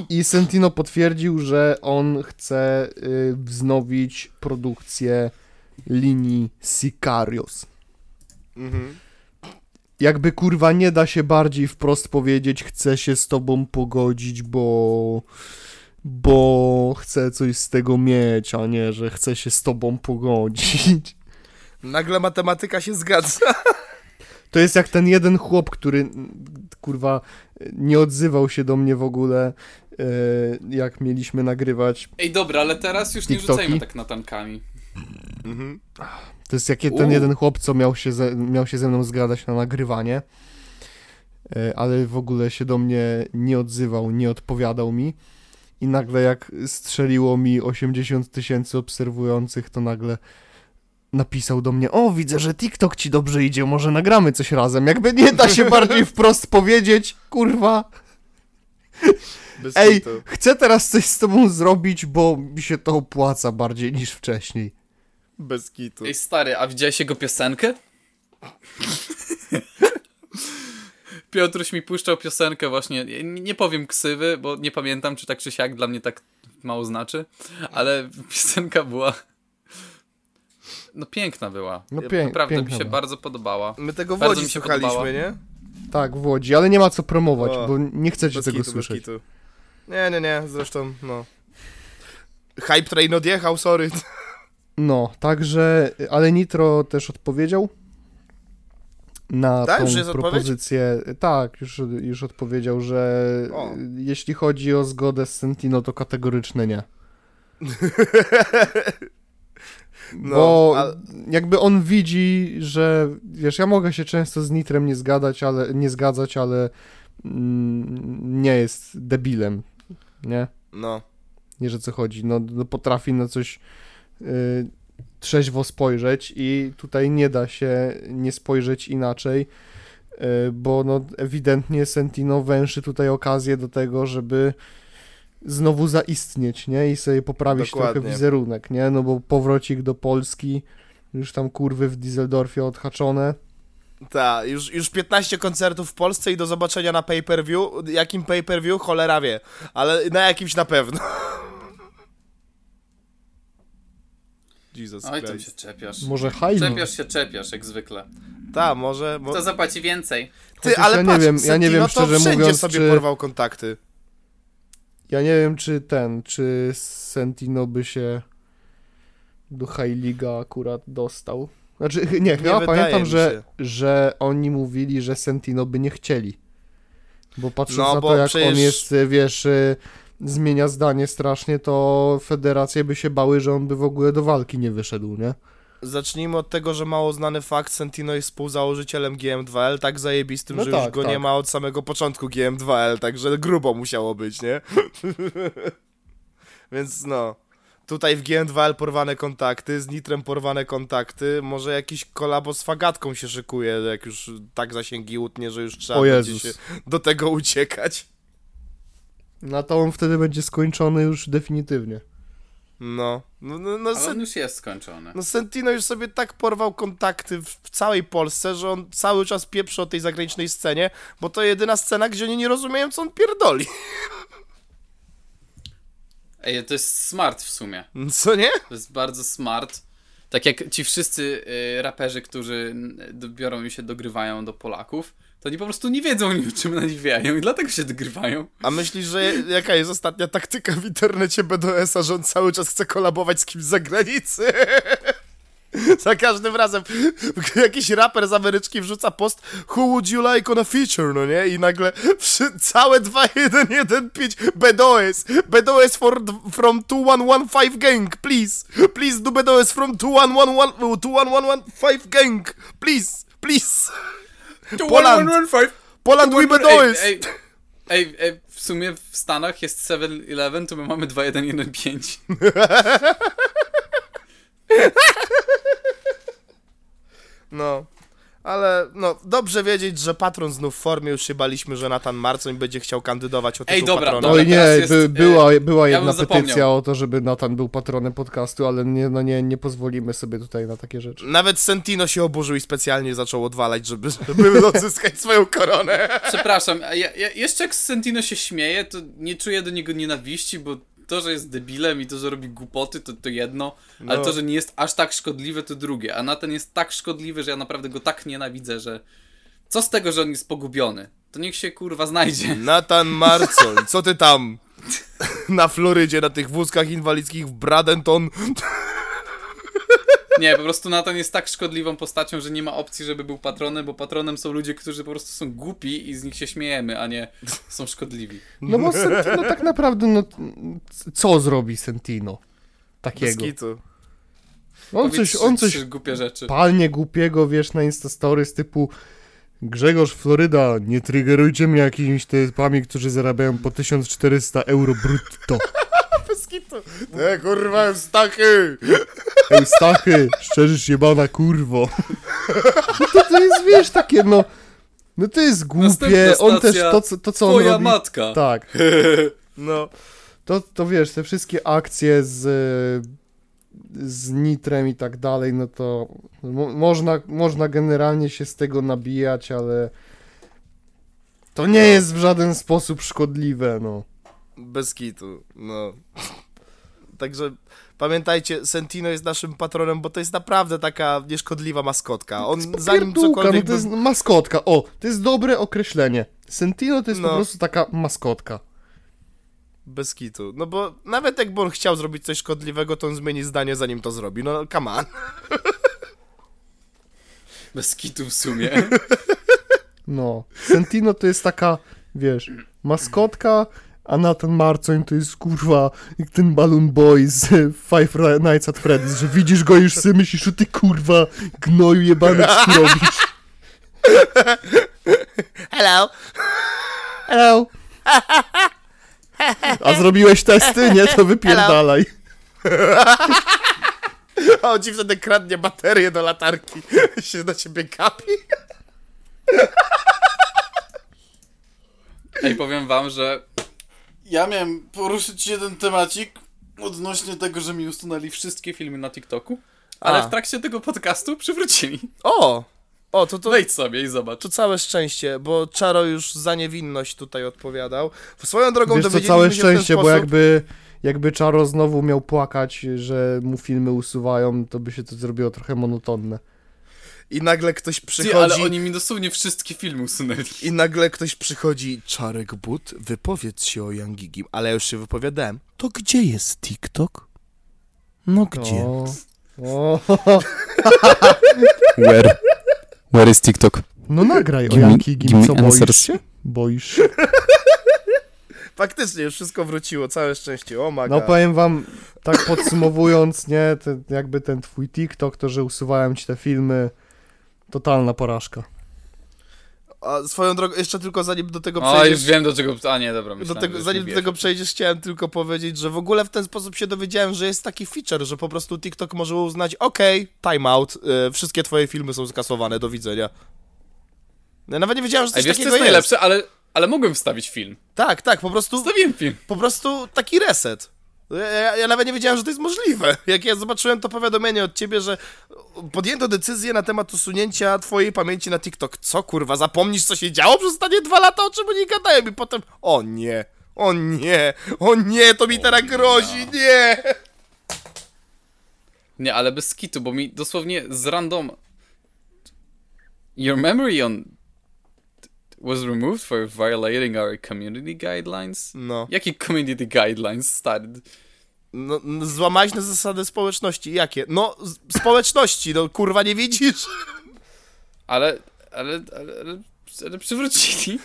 i Sentino potwierdził, że on chce y, wznowić produkcję linii Sicarios. Mhm. Jakby kurwa nie da się bardziej wprost powiedzieć, chcę się z tobą pogodzić, bo. Bo chcę coś z tego mieć, a nie, że chcę się z tobą pogodzić. Nagle matematyka się zgadza. To jest jak ten jeden chłop, który kurwa nie odzywał się do mnie w ogóle, e, jak mieliśmy nagrywać. Ej, dobra, ale teraz już nie TikToki? rzucajmy tak na tankami. Mhm. To jest jak ten Uuu. jeden chłop, co miał się, ze, miał się ze mną zgadać na nagrywanie, e, ale w ogóle się do mnie nie odzywał, nie odpowiadał mi. I nagle jak strzeliło mi 80 tysięcy obserwujących, to nagle napisał do mnie, o widzę, że TikTok ci dobrze idzie, może nagramy coś razem. Jakby nie da się bardziej wprost powiedzieć, kurwa, Bez ej, kitu. chcę teraz coś z tobą zrobić, bo mi się to opłaca bardziej niż wcześniej. Bez kitu. Ej, stary, a widziałeś jego piosenkę? Piotruś mi puszczał piosenkę właśnie, nie, nie powiem ksywy, bo nie pamiętam, czy tak czy siak dla mnie tak mało znaczy, ale piosenka była... No piękna była. No pięk, Naprawdę mi piękna się była. bardzo podobała. My tego w Bardzo Łodzi mi się słuchaliśmy, podobała. nie? Tak, w Łodzi, ale nie ma co promować, O, bo nie chcecie tego kitu, słyszeć. Nie, nie, nie, zresztą, no. Hype train odjechał, sorry. No, także, ale Nitro też odpowiedział na Tak? tą Już jest odpowiedź? propozycję. Tak, już, już odpowiedział, że O. jeśli chodzi o zgodę z Sentino, to kategoryczne nie. No, Bo a- jakby on widzi, że wiesz, ja mogę się często z Nitrem nie zgadać, ale nie zgadzać, ale mm, nie jest debilem, nie? No. Nie, że co chodzi. No, no potrafi na coś y, trzeźwo spojrzeć i tutaj nie da się nie spojrzeć inaczej, y, bo no ewidentnie Sentino węszy tutaj okazję do tego, żeby znowu zaistnieć, nie? I sobie poprawić trochę Dokładnie. wizerunek, nie? No bo powrocik do Polski, już tam kurwy w Düsseldorfie odhaczone. Tak, już, już 15 koncertów w Polsce i do zobaczenia na pay-per-view. Jakim pay-per-view? Cholera wie. Ale na jakimś na pewno. Jesus Oj, tam się czepiasz. Może Hajno. Czepiasz się, czepiasz, jak zwykle. Ta, może... Mo... Kto zapłaci więcej? Ty, Chociaż ale ja nie patrz, wiem- ja nie wiem, to szczerze wszędzie mówiąc, sobie czy- porwał kontakty. Ja nie wiem, czy ten, czy Sentino by się do High Liga akurat dostał. Znaczy, ch- nie, chyba pamiętam, mi że, że oni mówili, że Sentino by nie chcieli. Bo patrząc No, na bo to, jak przecież- on jest, wiesz, y, zmienia zdanie strasznie, to federacje by się bały, że on by w ogóle do walki nie wyszedł, nie? Zacznijmy od tego, że mało znany fakt, Sentino jest współzałożycielem GM2L, tak zajebistym, No że już tak, go tak. nie ma od samego początku GM2L, także grubo musiało być, nie? Więc no, tutaj w GM2L porwane kontakty, z Nitrem porwane kontakty, może jakiś kolabo z Fagatką się szykuje, jak już tak zasięgi utnie, że już trzeba będzie się do tego uciekać. No to on wtedy będzie skończony już definitywnie. No, no, no, no, Sen- on już jest skończony. no Sentino już sobie tak porwał kontakty w, w całej Polsce, że on cały czas pieprzy o tej zagranicznej scenie, bo to jedyna scena, gdzie oni nie rozumieją, co on pierdoli. Ej, to jest smart w sumie. Co nie? To jest bardzo smart. Tak jak ci wszyscy y, raperzy, którzy biorą i się dogrywają do Polaków, to oni po prostu nie wiedzą o czym nadziwiają i dlatego się dogrywają. A myślisz, że jaka jest ostatnia taktyka w internecie BDS-a, że on cały czas chce kolabować z kimś z zagranicy? Za każdym razem jakiś raper z Ameryczki wrzuca post Who would you like on a feature, no nie? I nagle przy, całe 2115 BDOS BDOS for, from 2115 gang, please Please do BDOS from 2111 2115 gang Please, please Poland. Poland we Ej, ej, ej, ej, w sumie w Stanach jest 7-Eleven, to my mamy 2115. No, ale no, dobrze wiedzieć, że patron znów w formie, już się baliśmy, że Natan Marcoń będzie chciał kandydować o tytuł Ej, dobra, patrona. dobra. Oj nie, jest, by, była, była ja jedna petycja o to, żeby Nathan był patronem podcastu, ale nie, no nie, nie pozwolimy sobie tutaj na takie rzeczy. Nawet Sentino się oburzył i specjalnie zaczął odwalać, żeby, żeby odzyskać swoją koronę. Przepraszam, a ja, ja, jeszcze jak Sentino się śmieje, to nie czuję do niego nienawiści, bo to, że jest debilem i to, że robi głupoty, to, to jedno, ale No. to, że nie jest aż tak szkodliwy, to drugie. A Nathan jest tak szkodliwy, że ja naprawdę go tak nienawidzę, że co z tego, że on jest pogubiony? To niech się kurwa znajdzie. Natan Marcoń, co ty tam? Na Florydzie, na tych wózkach inwalidzkich w Bradenton. Nie, po prostu Nathan jest tak szkodliwą postacią, że nie ma opcji, żeby był patronem, bo patronem są ludzie, którzy po prostu są głupi i z nich się śmiejemy, a nie są szkodliwi. No bo Sentino tak naprawdę, no co zrobi Sentino? Takiego. On Powiedz coś, on coś głupie rzeczy. palnie głupiego, wiesz, na Instastories typu Grzegorz Floryda, nie triggerujcie mnie jakimiś typami, którzy zarabiają po 1400 euro brutto. Kitu. Te kurwa Eustachy. Eustachy, szczerzysz jebana kurwo. No to, to jest, wiesz, takie no... No to jest głupie, on też to, co- to co on Twoja robi... matka. Tak, No. to, to wiesz, te wszystkie akcje z, z nitrem i tak dalej, no to mo, można, można generalnie się z tego nabijać, ale to nie jest w żaden sposób szkodliwe, no. Bez kitu, no. Także pamiętajcie, Sentino jest naszym patronem, bo to jest naprawdę taka nieszkodliwa maskotka. On zanim Pierdółka, no cokolwiek... to jest maskotka, o, to jest dobre określenie. Sentino to jest No. po prostu taka maskotka. Bez kitu. No bo nawet jakby on chciał zrobić coś szkodliwego, to on zmieni zdanie zanim to zrobi. No come on. Bez kitu w sumie. No, Sentino to jest taka, wiesz, maskotka, a Nathan Marcoń to jest kurwa jak ten Balloon Boy z Five Nights at Freddy's, że widzisz go już sobie myślisz, że ty kurwa gnoju jebany co robisz. Hello. Hello. A zrobiłeś testy? Nie, to wypierdalaj. A on ci wtedy kradnie baterię do latarki. się na ciebie kapi. Ej, powiem wam, że ja miałem poruszyć jeden temacik odnośnie tego, że mi usunęli wszystkie filmy na TikToku, ale A. w trakcie tego podcastu przywrócili. O! O, to to... Wejdź sobie i zobacz. To całe szczęście, bo Czaro już za niewinność tutaj odpowiadał. Swoją drogą Wiesz dowiedzieliśmy całe szczęście, bo sposób... jakby, jakby Czaro znowu miał płakać, że mu filmy usuwają, to by się to zrobiło trochę monotonne. I nagle ktoś Ty, przychodzi... ale oni mi dosłownie wszystkie filmy usunęli. I nagle ktoś przychodzi, Czarek But, wypowiedz się o Yangigim, ale ja już się wypowiadałem. To gdzie jest TikTok? No gdzie? O, o, Where? Where is TikTok? no nagraj o Give me- Yankee give Gim, me co boisz się? Boisz się? Faktycznie, już wszystko wróciło, całe szczęście, o my No powiem wam, tak podsumowując, nie, ten, jakby ten twój TikTok, to, że usuwałem ci te filmy, totalna porażka. A swoją drogą, jeszcze tylko zanim do tego O, przejdziesz... już wiem do czego... A nie, dobra, Do myślałem, tego, że już zanim do tego przejdziesz, chciałem tylko powiedzieć, że w ogóle w ten sposób się dowiedziałem, że jest taki feature, że po prostu TikTok może uznać, okej, timeout, y, wszystkie twoje filmy są skasowane, do widzenia. Ja nawet nie wiedziałem, że Ej, coś wiesz co takiego jest jest. najlepsze, ale, ale mogłem wstawić film. Tak, tak, po prostu, Wstawiłem film. po prostu taki reset. Ja, ja, nawet nie wiedziałem, że to jest możliwe. Jak ja zobaczyłem to powiadomienie od ciebie, że podjęto decyzję na temat usunięcia twojej pamięci na TikTok. Co kurwa, zapomnisz co się działo przez ostatnie dwa lata, o czym oni gadają i potem, o nie, o nie, o nie, to mi teraz grozi, nie. Nie, ale bez skitu, bo mi dosłownie z random... Your memory on... was removed for violating our community guidelines? No, Jakie community guidelines, stary? no, no złamałeś na zasady społeczności. Jakie? No, społeczności, no kurwa, nie widzisz? Ale, ale, ale, ale, ale przywrócili.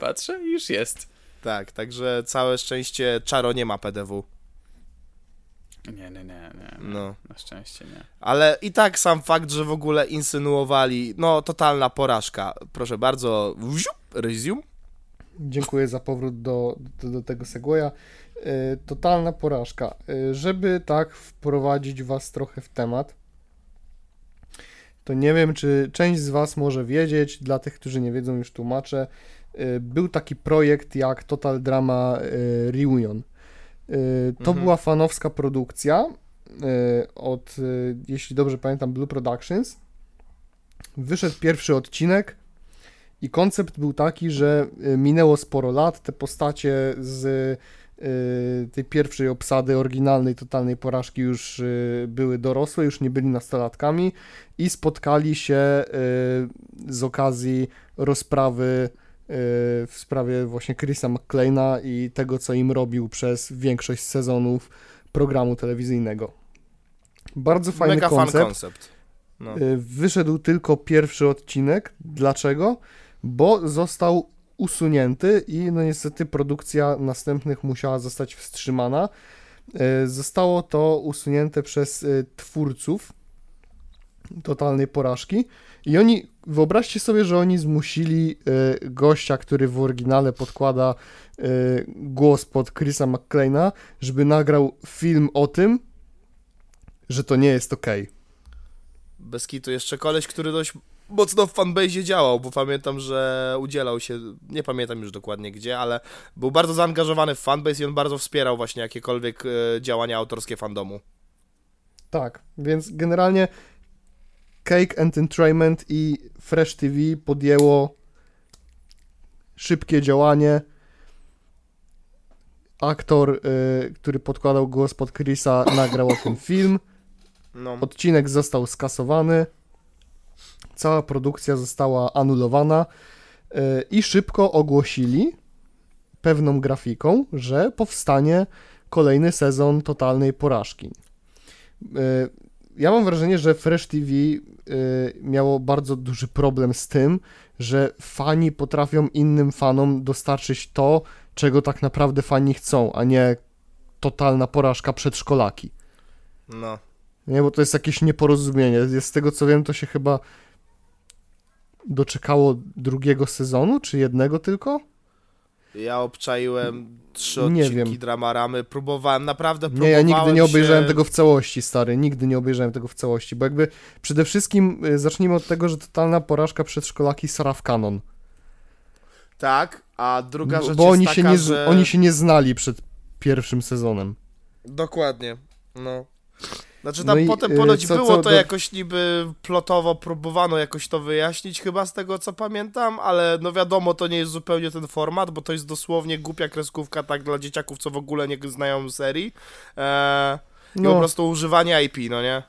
Patrzę i już jest. Tak, także całe szczęście Czaro nie ma PDW. Nie, nie, nie, nie. No. Na szczęście nie. Ale i tak sam fakt, że w ogóle insynuowali, no totalna porażka. Proszę bardzo, wziup, resume. Dziękuję za powrót do, do, do tego Segwaya. E, totalna porażka. E, żeby tak wprowadzić was trochę w temat, to nie wiem, czy część z was może wiedzieć, dla tych, którzy nie wiedzą, już tłumaczę. E, był taki projekt jak Total Drama e, Reunion. E, to Mhm. była fanowska produkcja e, od, e, jeśli dobrze pamiętam, Blue Productions. Wyszedł pierwszy odcinek i koncept był taki, że minęło sporo lat, te postacie z tej pierwszej obsady oryginalnej totalnej porażki już były dorosłe, już nie byli nastolatkami i spotkali się z okazji rozprawy w sprawie właśnie Chrisa McClaina i tego, co im robił przez większość sezonów programu telewizyjnego. Bardzo fajny Mega koncept. fan koncept. No. Y, Wyszedł tylko pierwszy odcinek. Dlaczego? Bo został usunięty i no niestety produkcja następnych musiała zostać wstrzymana. Y, Zostało to usunięte przez y, twórców totalnej porażki i oni, wyobraźcie sobie, że oni zmusili y, gościa, który w oryginale podkłada y, głos pod Chrisa McClaina, żeby nagrał film o tym, że to nie jest okej. Bez kitu jeszcze koleś, który dość mocno w fanbase działał, bo pamiętam, że udzielał się, nie pamiętam już dokładnie gdzie, ale był bardzo zaangażowany w fanbase i on bardzo wspierał właśnie jakiekolwiek e, działania autorskie fandomu. Tak, więc generalnie Cake Entertainment i Fresh TV podjęło szybkie działanie. Aktor, y, który podkładał głos pod Chrisa, nagrał o tym film. No, Odcinek został skasowany. Cała produkcja została anulowana y, i szybko ogłosili pewną grafiką, że powstanie kolejny sezon totalnej porażki. Y, Ja mam wrażenie, że Fresh TV y, miało bardzo duży problem z tym, że fani potrafią innym fanom dostarczyć to, czego tak naprawdę fani chcą, a nie totalna porażka przedszkolaki. no. Nie, bo to jest jakieś nieporozumienie. Z tego co wiem, to się chyba doczekało drugiego sezonu, czy jednego tylko? Ja obczaiłem trzy Nie odcinki wiem. Dramaramy, próbowałem, naprawdę Nie, próbowałem ja nigdy nie obejrzałem się... tego w całości, stary. Nigdy nie obejrzałem tego w całości, bo jakby przede wszystkim y, zacznijmy od tego, że totalna porażka przedszkolaki sara w kanon. Tak, a druga rzecz bo oni, taka, się nie, że... oni się nie znali przed pierwszym sezonem. Dokładnie, no. Znaczy No tam i, potem y, ponoć co- było co to do- jakoś niby plotowo próbowano jakoś to wyjaśnić chyba z tego co pamiętam, ale no wiadomo to nie jest zupełnie ten format, bo to jest dosłownie głupia kreskówka tak dla dzieciaków, co w ogóle nie znają serii. Eee, I po No, prostu używanie IP, no nie?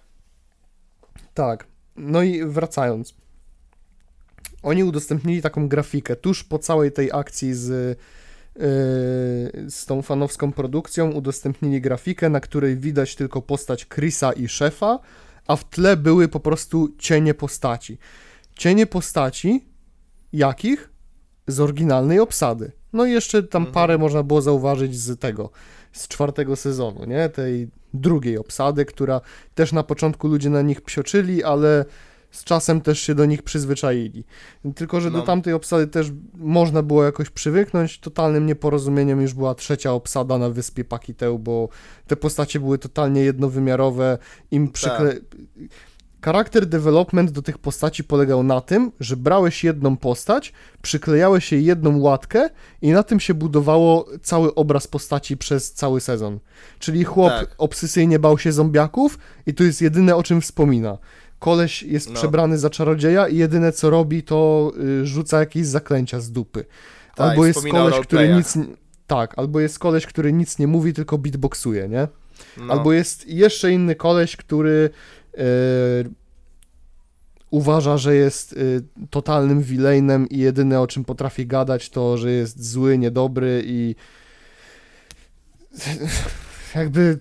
tak. No i wracając. Oni udostępnili taką grafikę tuż po całej tej akcji z, z tą fanowską produkcją. Udostępnili grafikę, na której widać tylko postać Chrisa i szefa, a w tle były po prostu cienie postaci. Cienie postaci jakich? Z oryginalnej obsady. No i jeszcze tam Mhm. parę można było zauważyć z tego, z czwartego sezonu, nie? Tej drugiej obsady, która też na początku ludzie na nich psioczyli, ale z czasem też się do nich przyzwyczaili. Tylko, że do No. tamtej obsady też można było jakoś przywyknąć. Totalnym nieporozumieniem już była trzecia obsada na wyspie Pakiteu, bo te postacie były totalnie jednowymiarowe. Im przykle... Charakter development do tych postaci polegał na tym, że brałeś jedną postać, przyklejałeś jej jedną łatkę i na tym się budowało cały obraz postaci przez cały sezon. Czyli chłop Tak. obsesyjnie bał się zombiaków i to jest jedyne o czym wspomina. Koleś jest No. przebrany za czarodzieja i jedyne co robi to y, rzuca jakieś zaklęcia z dupy. Tak, albo jest koleś, który nic... Tak, albo jest koleś, który nic nie mówi, tylko beatboxuje, nie? No. Albo jest jeszcze inny koleś, który e, uważa, że jest e, totalnym villainem i jedyne o czym potrafi gadać to, że jest zły, niedobry i jakby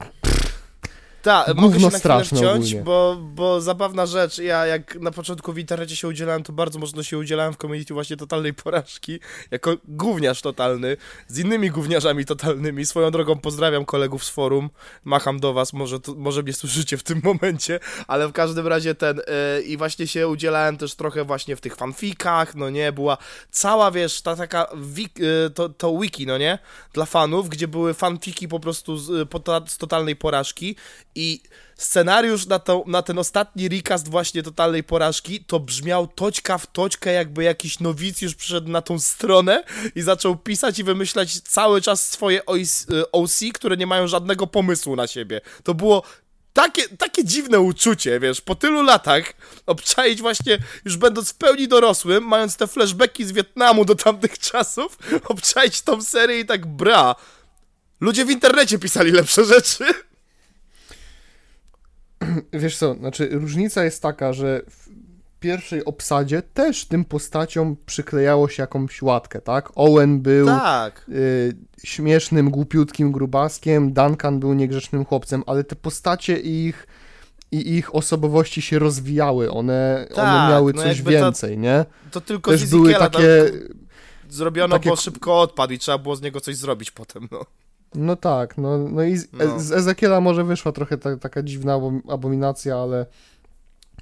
Tak, mogę się na wciąć, bo, bo zabawna rzecz, ja jak na początku w internecie się udzielałem, to bardzo mocno się udzielałem w community właśnie totalnej porażki, jako gówniarz totalny, z innymi gówniarzami totalnymi. Swoją drogą pozdrawiam kolegów z forum, macham do was, może, to, może mnie słyszycie w tym momencie, ale w każdym razie ten, yy, i właśnie się udzielałem też trochę właśnie w tych fanfikach, no nie, była cała, wiesz, ta taka, wik, yy, to, to wiki, no nie, dla fanów, gdzie były fanfiki po prostu z, y, po to, z totalnej porażki i scenariusz na, to, na ten ostatni recast właśnie totalnej porażki to brzmiał toćka w toćkę, jakby jakiś nowicjusz przyszedł na tą stronę i zaczął pisać i wymyślać cały czas swoje OC, które nie mają żadnego pomysłu na siebie. To było takie, takie dziwne uczucie, wiesz, po tylu latach obczaić właśnie, już będąc w pełni dorosłym, mając te flashbacki z Wietnamu do tamtych czasów, obczaić tą serię i tak bra. Ludzie w internecie pisali lepsze rzeczy. wiesz co, znaczy różnica jest taka, że w pierwszej obsadzie też tym postaciom przyklejało się jakąś łatkę, tak? Owen był Tak. y, śmiesznym, głupiutkim grubaskiem, Duncan był niegrzecznym chłopcem, ale te postacie i ich, i ich osobowości się rozwijały, one, one Tak, miały no coś więcej, nie? To tylko Też były takie, tam zrobiono, takie bo szybko odpadł i trzeba było z niego coś zrobić potem, no. No tak, no, no i z, No. z Ezekiela może wyszła trochę ta, taka dziwna abom- abominacja, ale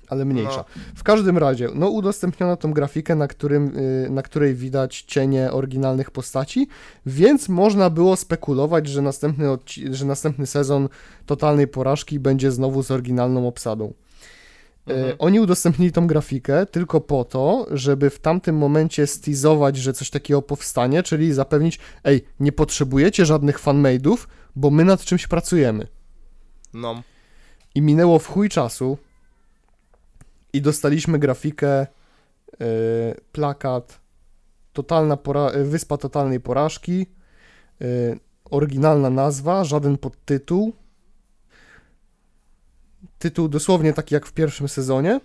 ale mniejsza. No. W każdym razie, no udostępniono tą grafikę, na, którym, y, na której widać cienie oryginalnych postaci, więc można było spekulować, że następny, że następny sezon totalnej porażki będzie znowu z oryginalną obsadą. Y, Mhm. Oni udostępnili tą grafikę tylko po to, żeby w tamtym momencie stizować, że coś takiego powstanie, czyli zapewnić, ej, nie potrzebujecie żadnych fanmade'ów, bo my nad czymś pracujemy. No. I minęło w chuj czasu i dostaliśmy grafikę, yy, plakat, totalna pora- y, Wyspa Totalnej Porażki, yy, oryginalna nazwa, żaden podtytuł, tytuł dosłownie taki jak w pierwszym sezonie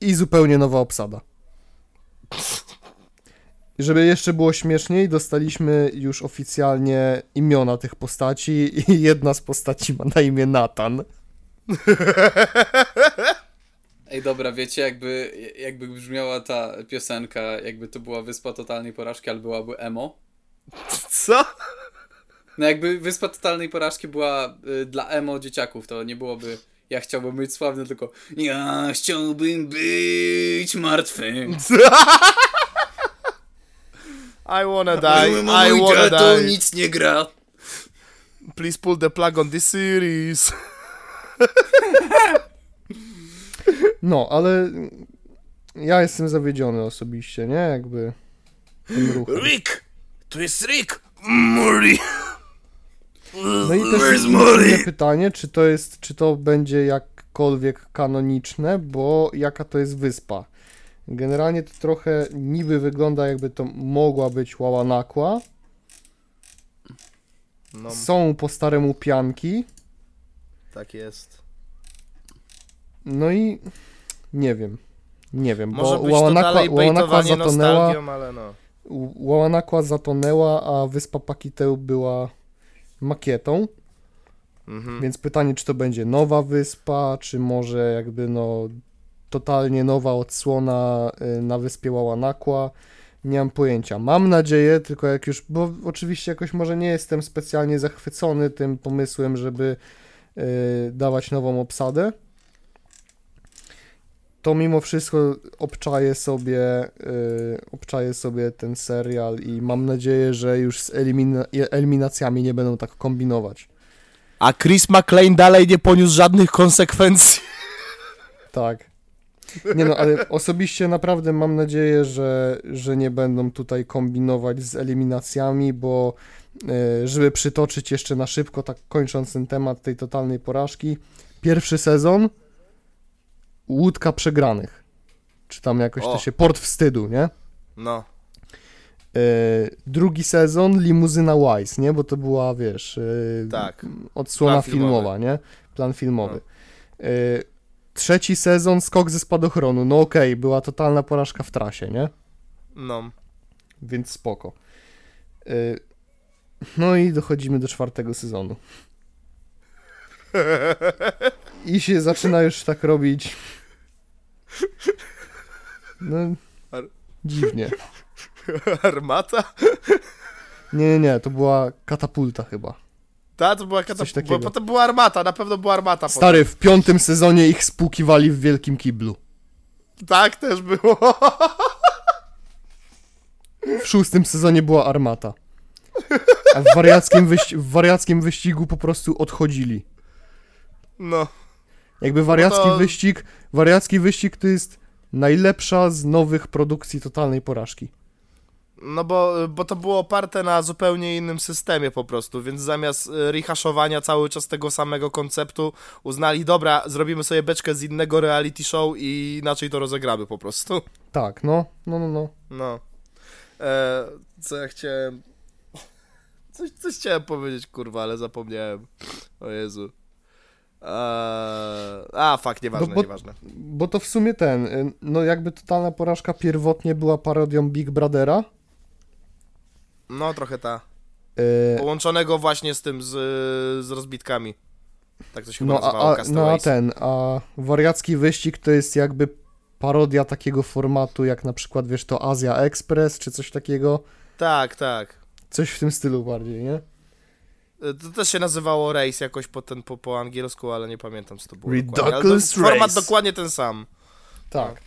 i zupełnie nowa obsada. Żeby jeszcze było śmieszniej, dostaliśmy już oficjalnie imiona tych postaci i jedna z postaci ma na imię Nathan. Ej, dobra, wiecie, jakby, jakby brzmiała ta piosenka, jakby to była Wyspa Totalnej Porażki, ale byłaby emo. Co? No jakby Wyspa Totalnej Porażki była y, dla emo dzieciaków, to nie byłoby ja chciałbym być sławny, tylko ja chciałbym być martwy. I wanna die, I mój wanna die. nic nie gra. Please pull the plug on this series. No, ale ja jestem zawiedziony osobiście, nie? Jakby tym ruchem. Rick! To jest Rick! Murray! No i też jest inne pytanie, czy to jest, czy to będzie jakkolwiek kanoniczne, bo jaka to jest wyspa? Generalnie to trochę niby wygląda jakby to mogła być Łałanakła. No, Są po staremu pianki, tak jest. no i nie wiem. Nie wiem, Może bo Łałanakła bejtowanie zatonęła, no. Łałanakła zatonęła, a wyspa Pakiteu była makietą. Mhm. Więc pytanie, czy to będzie nowa wyspa, czy może jakby no totalnie nowa odsłona y, na wyspie Łałanakła. Nie mam pojęcia. Mam nadzieję, tylko jak już, bo oczywiście jakoś może nie jestem specjalnie zachwycony tym pomysłem, żeby yy, dawać nową obsadę, to mimo wszystko obczaję sobie, yy, obczaję sobie ten serial i mam nadzieję, że już z elimina eliminacjami nie będą tak kombinować. A Chris McLean dalej nie poniósł żadnych konsekwencji. Tak. Nie no, ale osobiście naprawdę mam nadzieję, że, że nie będą tutaj kombinować z eliminacjami, bo yy, żeby przytoczyć jeszcze na szybko, tak kończąc ten temat tej totalnej porażki, pierwszy sezon Łódka Przegranych. Czy tam jakoś O. to się... Port Wstydu, nie? No. E, drugi sezon Limuzyna Wise, nie? Bo to była, wiesz, e, Tak. odsłona filmowa, nie? Plan filmowy. E, trzeci sezon Skok ze spadochronu. No okej, była totalna porażka w trasie, nie? No. Więc spoko. No i dochodzimy do czwartego sezonu. I się zaczyna już tak robić. No, dziwnie. Armata? Nie, nie, nie, to była katapulta chyba. Ta, to była katapulta. takiego. Potem była armata, na pewno była armata. potem. Stary, w piątym sezonie ich spłukiwali w wielkim kiblu. Tak też było. W szóstym sezonie była armata. A w wariackim, wyści- w wariackim wyścigu po prostu odchodzili. No. Jakby wariacki to- wyścig, wariacki wyścig to jest najlepsza z nowych produkcji totalnej porażki. No bo, bo to było oparte na zupełnie innym systemie po prostu, więc zamiast y, rehaszowania cały czas tego samego konceptu uznali, dobra, zrobimy sobie beczkę z innego reality show i inaczej to rozegramy po prostu. Tak, no, no, no, no. No. E, co ja chciałem... Coś, coś chciałem powiedzieć, kurwa, ale zapomniałem. O Jezu. Eee, a, fuck, nieważne, No bo- nieważne. Bo to w sumie ten, y, no jakby totalna porażka pierwotnie była parodią Big Brothera. No, trochę ta. y, Połączonego właśnie z tym, z, z rozbitkami. Tak to się chyba No a, no a ten, a wariacki wyścig to jest jakby parodia takiego formatu jak na przykład, wiesz, to Azja Express czy coś takiego. Tak, tak. Coś w tym stylu bardziej, nie? To też się nazywało Race jakoś po, ten, po, po angielsku, ale nie pamiętam co to było Ridiculous dokładnie. Format Race. dokładnie ten sam. Tak.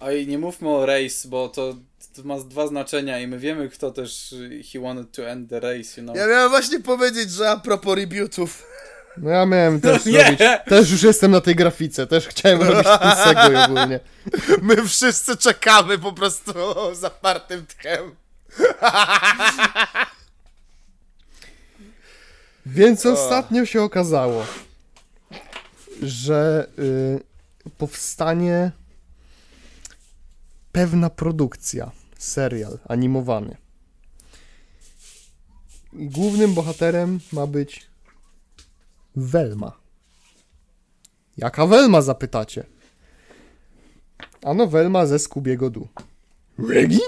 A i nie mówmy o race, bo to, to ma dwa znaczenia i my wiemy, kto też he wanted to end the race, you know. Ja miałem właśnie powiedzieć, że a propos rebutów. No ja miałem też nie! robić, też już jestem na tej grafice, też chciałem robić ten segway ogólnie. My wszyscy czekamy po prostu zapartym tchem. Więc ostatnio się okazało, że y, powstanie pewna produkcja, serial animowany. Głównym bohaterem ma być Velma. Jaka Velma zapytacie? Ano Velma ze Scoobiego Doo. Regi?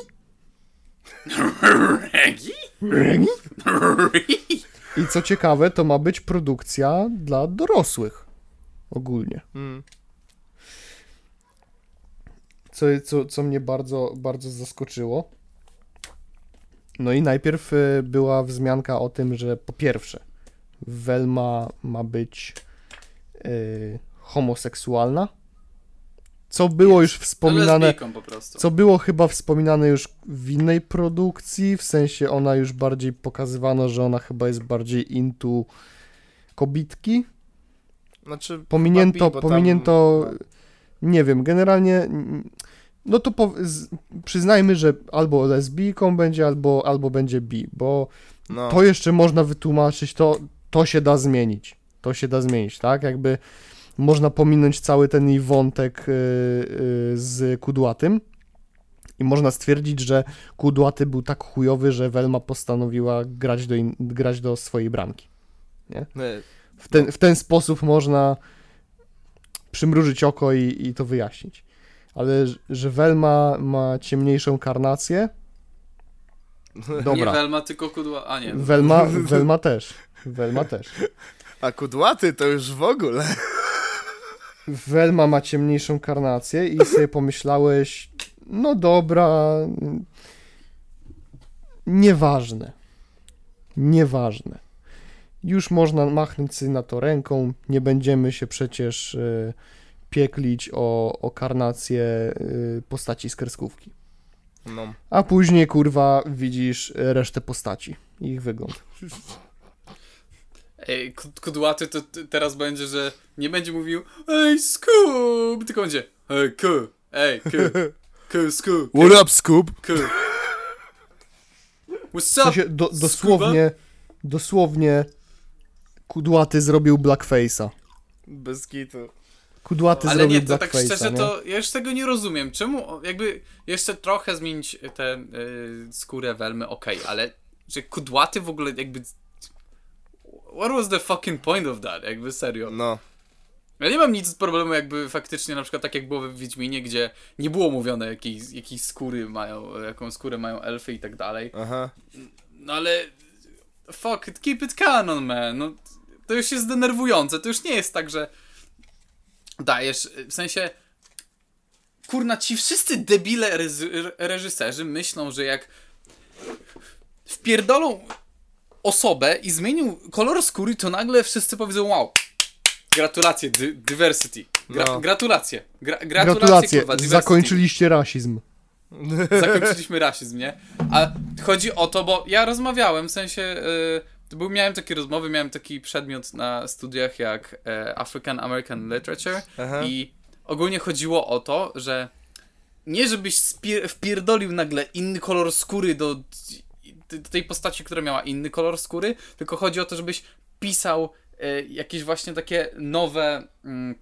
Regi? Regi? I co ciekawe, to ma być produkcja dla dorosłych. Ogólnie. Mm. Co, co, co mnie bardzo, bardzo zaskoczyło. No i najpierw y, była wzmianka o tym, że po pierwsze, Velma ma być y, homoseksualna. Co było już wspominane. Lesbijką po prostu. Co było chyba wspominane już w innej produkcji, w sensie ona już bardziej pokazywano, że ona chyba jest bardziej into kobitki. Znaczy, Pominięto, bo tam- pominięto, nie wiem, generalnie, no to po, z, przyznajmy, że albo lesbijką będzie, albo, albo będzie bi, bo No. to jeszcze można wytłumaczyć, to, to się da zmienić, to się da zmienić, tak, jakby można pominąć cały ten jej wątek y, y, z Kudłatym i można stwierdzić, że Kudłaty był tak chujowy, że Welma postanowiła grać do, in, grać do swojej bramki. Nie. W ten, w ten sposób można przymrużyć oko i, i to wyjaśnić. Ale że Welma ma ciemniejszą karnację. Nie Dobra. Velma, tylko kudła. A nie. Welma, Welma też. Welma też. A kudłaty to już w ogóle. Welma ma ciemniejszą karnację i sobie pomyślałeś, no dobra, nieważne. Nieważne. Już można machnąć na to ręką, nie będziemy się przecież y, pieklić o, o karnację y, postaci z kreskówki. No. A później, kurwa, widzisz resztę postaci ich wygląd. Ej, kud- kudłaty to teraz będzie, że nie będzie mówił Ej, Scoob, tylko będzie Ej, ku, ej, ku, ku, Scoob, What up, Scoop? ku. What's W up? sensie, do, dosłownie, dosłownie kudłaty zrobił blackface'a. Bez kitu. Kudłaty Ale zrobił nie, to tak szczerze, nie? to ja już tego nie rozumiem. Czemu jakby jeszcze trochę zmienić tę y, skórę Welmy, okej, ale że kudłaty w ogóle jakby... What was the fucking point of that? Jakby serio. No. Ja nie mam nic z problemu jakby faktycznie na przykład tak jak było w Wiedźminie, gdzie nie było mówione jakiej, jakiej skóry mają, jaką skórę mają elfy i tak dalej. Aha. No ale fuck it, keep it canon, man. No, to już jest denerwujące. To już nie jest tak, że dajesz, w sensie kurna, ci wszyscy debile reżyserzy myślą, że jak wpierdolą osobę i zmienił kolor skóry, to nagle wszyscy powiedzą wow, gratulacje, dy- diversity. Gra- No. Gratulacje. Gra- gratulacje, Gratulacje, kurwa, diversity zakończyliście rasizm. zakończyliśmy rasizm, nie? A chodzi o to, bo ja rozmawiałem, w sensie, y, był, miałem takie rozmowy, miałem taki przedmiot na studiach jak e, African American Literature Aha. i ogólnie chodziło o to, że nie żebyś wpierdolił nagle inny kolor skóry do, do tej postaci, która miała inny kolor skóry, tylko chodzi o to, żebyś pisał e, jakieś właśnie takie nowe mm,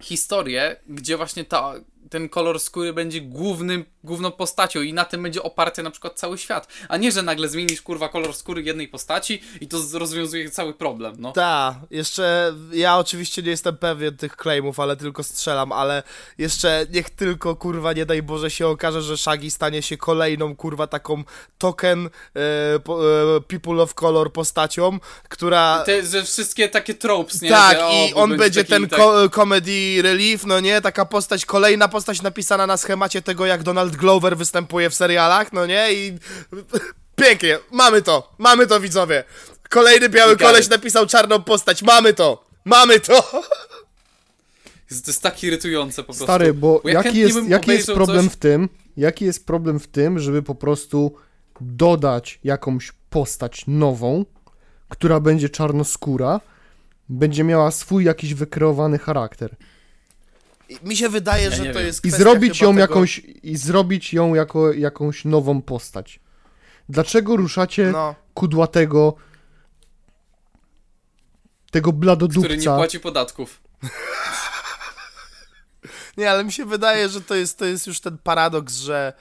historie, gdzie właśnie ta, ten kolor skóry będzie głównym, główną postacią i na tym będzie oparty na przykład cały świat, a nie, że nagle zmienisz kurwa kolor skóry jednej postaci i to rozwiązuje cały problem, no. Ta, jeszcze ja oczywiście nie jestem pewien tych claimów, ale tylko strzelam, ale jeszcze niech tylko kurwa nie daj Boże się okaże, że Shaggy stanie się kolejną kurwa taką token e, po, e, people of color postacią, która Te, że wszystkie takie tropes, nie? tak że, o, i on będzie taki, ten tak, comedy relief, no nie, taka postać, kolejna postać napisana na schemacie tego jak Donald Glover występuje w serialach, no nie i pięknie, mamy to, mamy to widzowie. Kolejny biały koleś napisał czarną postać, mamy to, mamy to. To jest tak irytujące po prostu. Stary, bo ja jaki jest, jaki jest problem coś- w tym, jaki jest problem w tym, żeby po prostu dodać jakąś postać nową, która będzie czarnoskóra, będzie miała swój jakiś wykreowany charakter. Mi się wydaje, Ja że to wiem. jest I zrobić ją tego... jakąś i zrobić ją jako jakąś nową postać. Dlaczego ruszacie No, kudłatego tego który nie bladodupca? płaci podatków. nie, ale mi się wydaje, że to jest, to jest już ten paradoks, że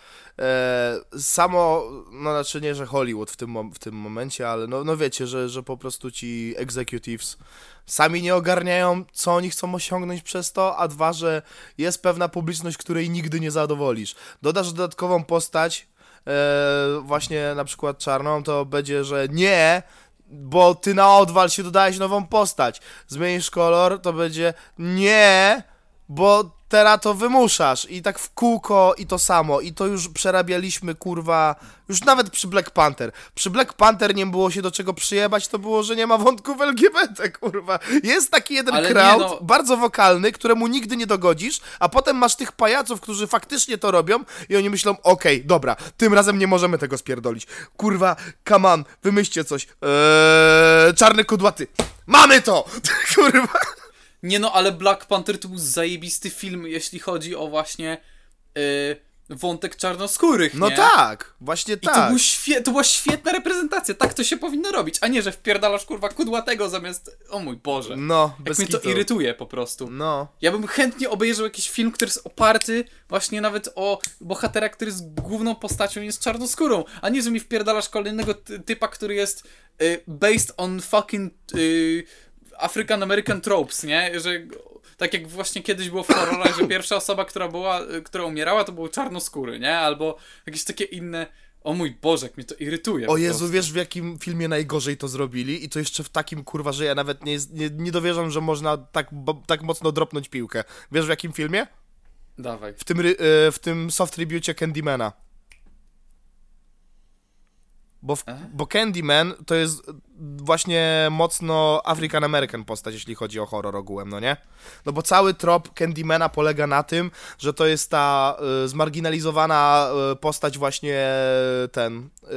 samo, no znaczy nie, że Hollywood w tym, w tym momencie, ale no, no wiecie, że, że po prostu ci executives sami nie ogarniają, co oni chcą osiągnąć przez to, a dwa, że jest pewna publiczność, której nigdy nie zadowolisz. Dodasz dodatkową postać, e, właśnie na przykład czarną, to będzie, że nie, bo ty na odwal się dodałeś nową postać. Zmienisz kolor, to będzie nie, bo teraz to wymuszasz. I tak w kółko i to samo. I to już przerabialiśmy, kurwa, już nawet przy Black Panther. Przy Black Panther nie było się do czego przyjebać, to było, że nie ma wątków LGBT, kurwa. Jest taki jeden Ale crowd, no. bardzo wokalny, któremu nigdy nie dogodzisz, a potem masz tych pajaców, którzy faktycznie to robią i oni myślą, okej, dobra, tym razem nie możemy tego spierdolić. Kurwa, come on, wymyślcie coś. Eee, czarny kudłaty. Mamy to! Kurwa. Nie no, ale Black Panther to był zajebisty film, jeśli chodzi o właśnie y, wątek czarnoskórych, No nie? tak, właśnie I to, tak. był świe- to była świetna reprezentacja, tak to się powinno robić, a nie, że wpierdalasz kurwa kudłatego zamiast... O mój Boże. No, Jak bez mnie to kitu. irytuje po prostu. No. Ja bym chętnie obejrzał jakiś film, który jest oparty właśnie nawet o bohatera, który jest główną postacią i jest czarnoskórą, a nie, że mi wpierdalasz kolejnego ty- typa, który jest y, based on fucking y, African American tropes, nie? Że tak jak właśnie kiedyś było w horrorach, że pierwsza osoba, która była, y, która umierała, to był czarnoskóry, nie? Albo jakieś takie inne... O mój Boże, jak mnie to irytuje. O Jezu, wiesz w jakim filmie najgorzej to zrobili? I to jeszcze w takim kurwa, że ja nawet nie, nie, nie dowierzam, że można tak, bo, tak mocno dropnąć piłkę. Wiesz w jakim filmie? Dawaj. w tym, e, w tym soft rebucie Candymana. Bo, w, bo Candyman to jest właśnie mocno African American postać, jeśli chodzi o horror ogółem, no nie? No bo cały trop Candymana polega na tym, że to jest ta y, zmarginalizowana y, postać właśnie ten y,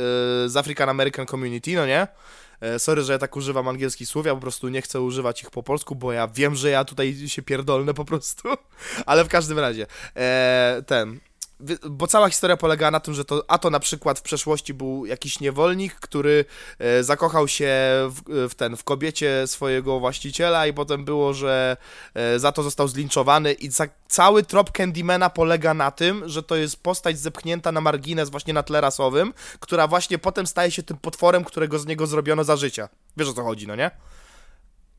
z African American Community, no nie? E, Sorry, że ja tak używam angielskich słów, ja po prostu nie chcę używać ich po polsku, bo ja wiem, że ja tutaj się pierdolnę po prostu, ale w każdym razie, e, ten, bo cała historia polega na tym, że to, a to na przykład w przeszłości był jakiś niewolnik, który e, zakochał się w, w ten, w kobiecie swojego właściciela i potem było, że e, za to został zlinczowany i za, cały trop Candymana polega na tym, że to jest postać zepchnięta na margines właśnie na tle rasowym, która właśnie potem staje się tym potworem, którego z niego zrobiono za życia. Wiesz o co chodzi, no nie?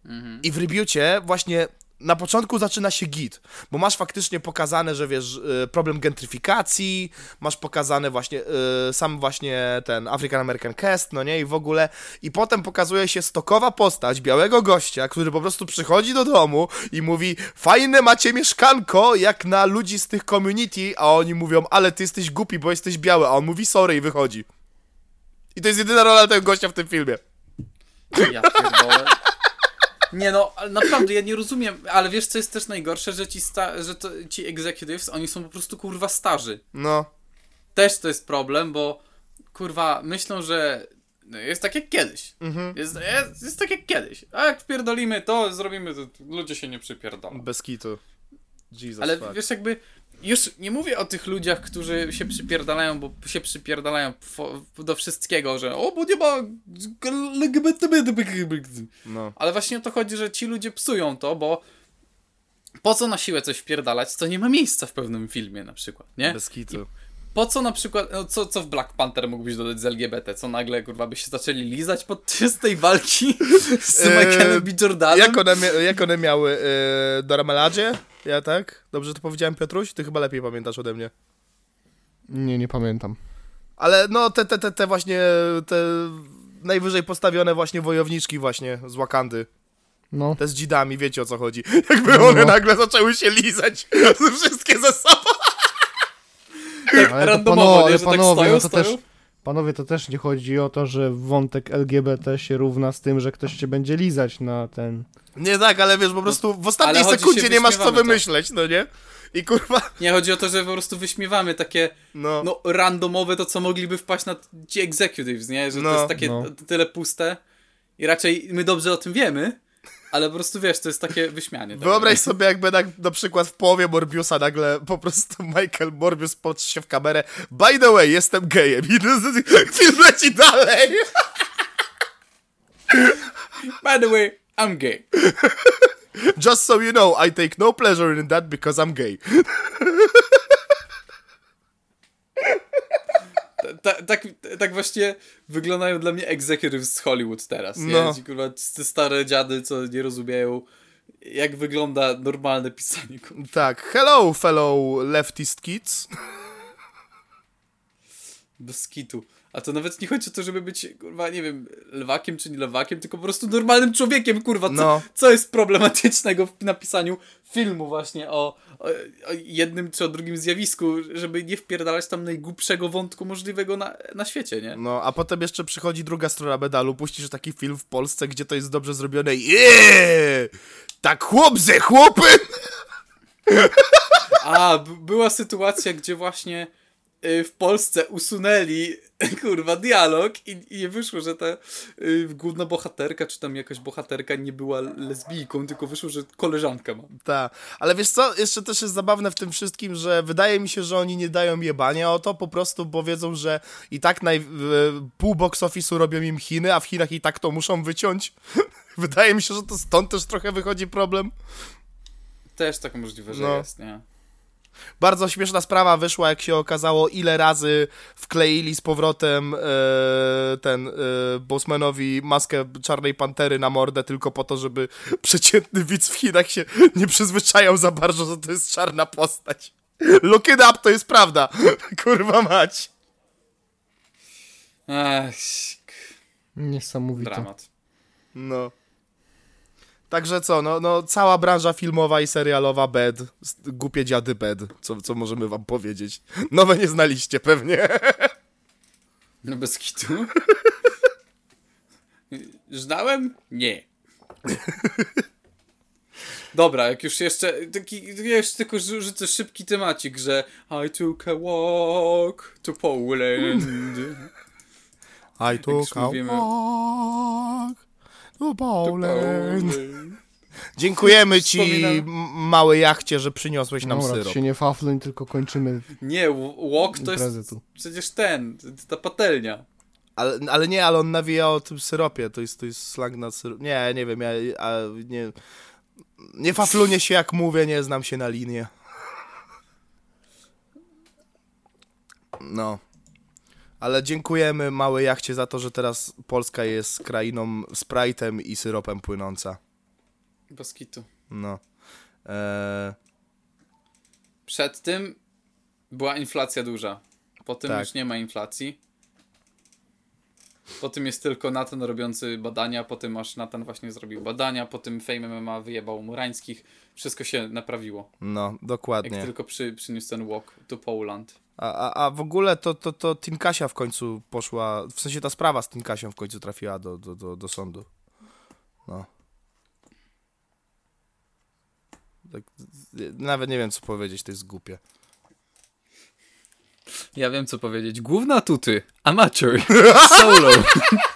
Mhm. I w rebucie właśnie na początku zaczyna się git, bo masz faktycznie pokazane, że wiesz, y, problem gentryfikacji, masz pokazane właśnie y, sam właśnie ten African American Cast, no nie, i w ogóle, i potem pokazuje się stokowa postać białego gościa, który po prostu przychodzi do domu i mówi, fajne macie mieszkanko, jak na ludzi z tych community, a oni mówią, ale ty jesteś głupi, bo jesteś biały, a on mówi sorry i wychodzi. I to jest jedyna rola tego gościa w tym filmie. Ja. Nie no, naprawdę ja nie rozumiem, ale wiesz co jest też najgorsze, że ci, sta- że to, ci executives, oni są po prostu kurwa starzy. No, Też to jest problem, bo kurwa myślą, że no, jest tak jak kiedyś. Mhm. Jest, jest, jest tak jak kiedyś. A jak wpierdolimy to, zrobimy to, ludzie się nie przypierdolą. bez kitu. Jesus Ale fuck. wiesz jakby, już nie mówię o tych ludziach, którzy się przypierdalają, bo się przypierdalają do wszystkiego, że o, bo nie ma LGBT. No. Ale właśnie o to chodzi, że ci ludzie psują to, bo po co na siłę coś wpierdalać, co nie ma miejsca w pewnym filmie na przykład, nie? Bez kitu. Po co na przykład, no co, co w Black Panther mógłbyś dodać z LGBT? Co nagle, kurwa, by się zaczęli lizać podczas tej walki z Eee, Michaelem B. Jordanem? Jak one, jak one miały? Yy, do Rameladzie? Ja tak? Dobrze to powiedziałem, Piotruś? Ty chyba lepiej pamiętasz ode mnie. Nie, nie pamiętam. Ale no, te, te, te, te właśnie, te najwyżej postawione właśnie wojowniczki właśnie z Wakandy. No. Te z dzidami, wiecie o co chodzi. Jakby one nagle zaczęły się lizać wszystkie ze sobą. tak Ale randomowo, nie? panowie, tak no stoją, to stoją. też- Panowie, to też nie chodzi o to, że wątek LGBT się równa z tym, że ktoś cię będzie lizać na ten... Nie tak, ale wiesz, po prostu w ostatniej ale chodzi sekundzie nie masz co wyśmiewamy to. wymyśleć, no nie? I kurwa, Nie, chodzi o to, że po prostu wyśmiewamy takie no. no, randomowe to, co mogliby wpaść na ci executives, nie? Że No, to jest takie no. t- tyle puste i raczej my dobrze o tym wiemy, ale po prostu wiesz, to jest takie wyśmianie. Wyobraź sobie, jakby na, na przykład w połowie Morbiusa nagle po prostu Michael Morbius patrzy się w kamerę By the way, jestem gejem i film leci dalej. By the way, I'm gay. Just so you know, I take no pleasure in that because I'm gay. Ta, tak, tak właśnie wyglądają dla mnie executives z Hollywood teraz, nie? No. Ci, kurwa, te stare dziady, co nie rozumieją, jak wygląda normalne pisanie. kurwa. Tak, hello fellow leftist kids. Bez kitu. A to nawet nie chodzi o to, żeby być, kurwa, nie wiem, lewakiem czy nie lewakiem, tylko po prostu normalnym człowiekiem, kurwa. Co, No. co jest problematycznego w napisaniu filmu właśnie o, o, o jednym czy o drugim zjawisku, żeby nie wpierdalać tam najgłupszego wątku możliwego na, na świecie, nie? No, a potem jeszcze przychodzi druga strona medalu, puścisz taki film w Polsce, gdzie to jest dobrze zrobione i yeah! Tak chłop ze chłopem! A, była sytuacja, gdzie właśnie w Polsce usunęli, kurwa, dialog i, i nie wyszło, że ta y, główna bohaterka, czy tam jakaś bohaterka nie była lesbijką, tylko wyszło, że koleżanka ma. Tak, ale wiesz co, jeszcze też jest zabawne w tym wszystkim, że wydaje mi się, że oni nie dają jebania o to, po prostu bo wiedzą, że i tak naj, w- pół box office'u robią im Chiny, a w Chinach i tak to muszą wyciąć. wydaje mi się, że to stąd też trochę wychodzi problem. Też tak możliwe, że No. jest, nie? Bardzo śmieszna sprawa wyszła, jak się okazało, ile razy wkleili z powrotem e, ten e, Bosmanowi maskę Czarnej Pantery na mordę tylko po to, żeby przeciętny widz w Chinach się nie przyzwyczajał za bardzo, że to jest czarna postać. Look it up, to jest prawda. Kurwa mać. Ech, Niesamowite. dramat. No. Także co, no, no cała branża filmowa i serialowa bed, głupie dziady bed, co, co możemy wam powiedzieć. Nowe nie znaliście pewnie. No bez kitu. Znałem? Nie. Dobra, jak już jeszcze, taki, jeszcze tylko rzu- rzucę szybki temacik, że I took a walk to Poland. I took a mówimy. walk to. Poland. Dziękujemy ci, Wspominam- m- małe jachcie, że przyniosłeś nam Dobra, syrop. się nie fafluń, tylko kończymy Nie, walk to jest tu. przecież ten, ta patelnia. Ale, ale nie, ale on nawija o tym syropie, to jest, to jest slang na syrop. Nie, nie wiem, ja a, nie... Nie faflunie się jak mówię, nie znam się na linie. No. Ale dziękujemy małej jachcie za to, że teraz Polska jest krainą Sprite'em i syropem płynąca. Bez kitu. No. Eee, Przed tym była inflacja duża. Po tym Tak. już nie ma inflacji. Po tym jest tylko Nathan robiący badania, po tym aż Nathan właśnie zrobił badania, po tym Fame MMA wyjebał Murańskich. Wszystko się naprawiło. no, Jak dokładnie. tylko przy, przyniósł ten walk to Poland. A, a, a w ogóle to, to, to Tinkasia w końcu poszła, w sensie ta sprawa z Tinkasią w końcu trafiła do, do, do, do sądu. No. Tak, nawet nie wiem co powiedzieć, to jest głupie. Ja wiem co powiedzieć. Główna tuty. Amateur. Solo.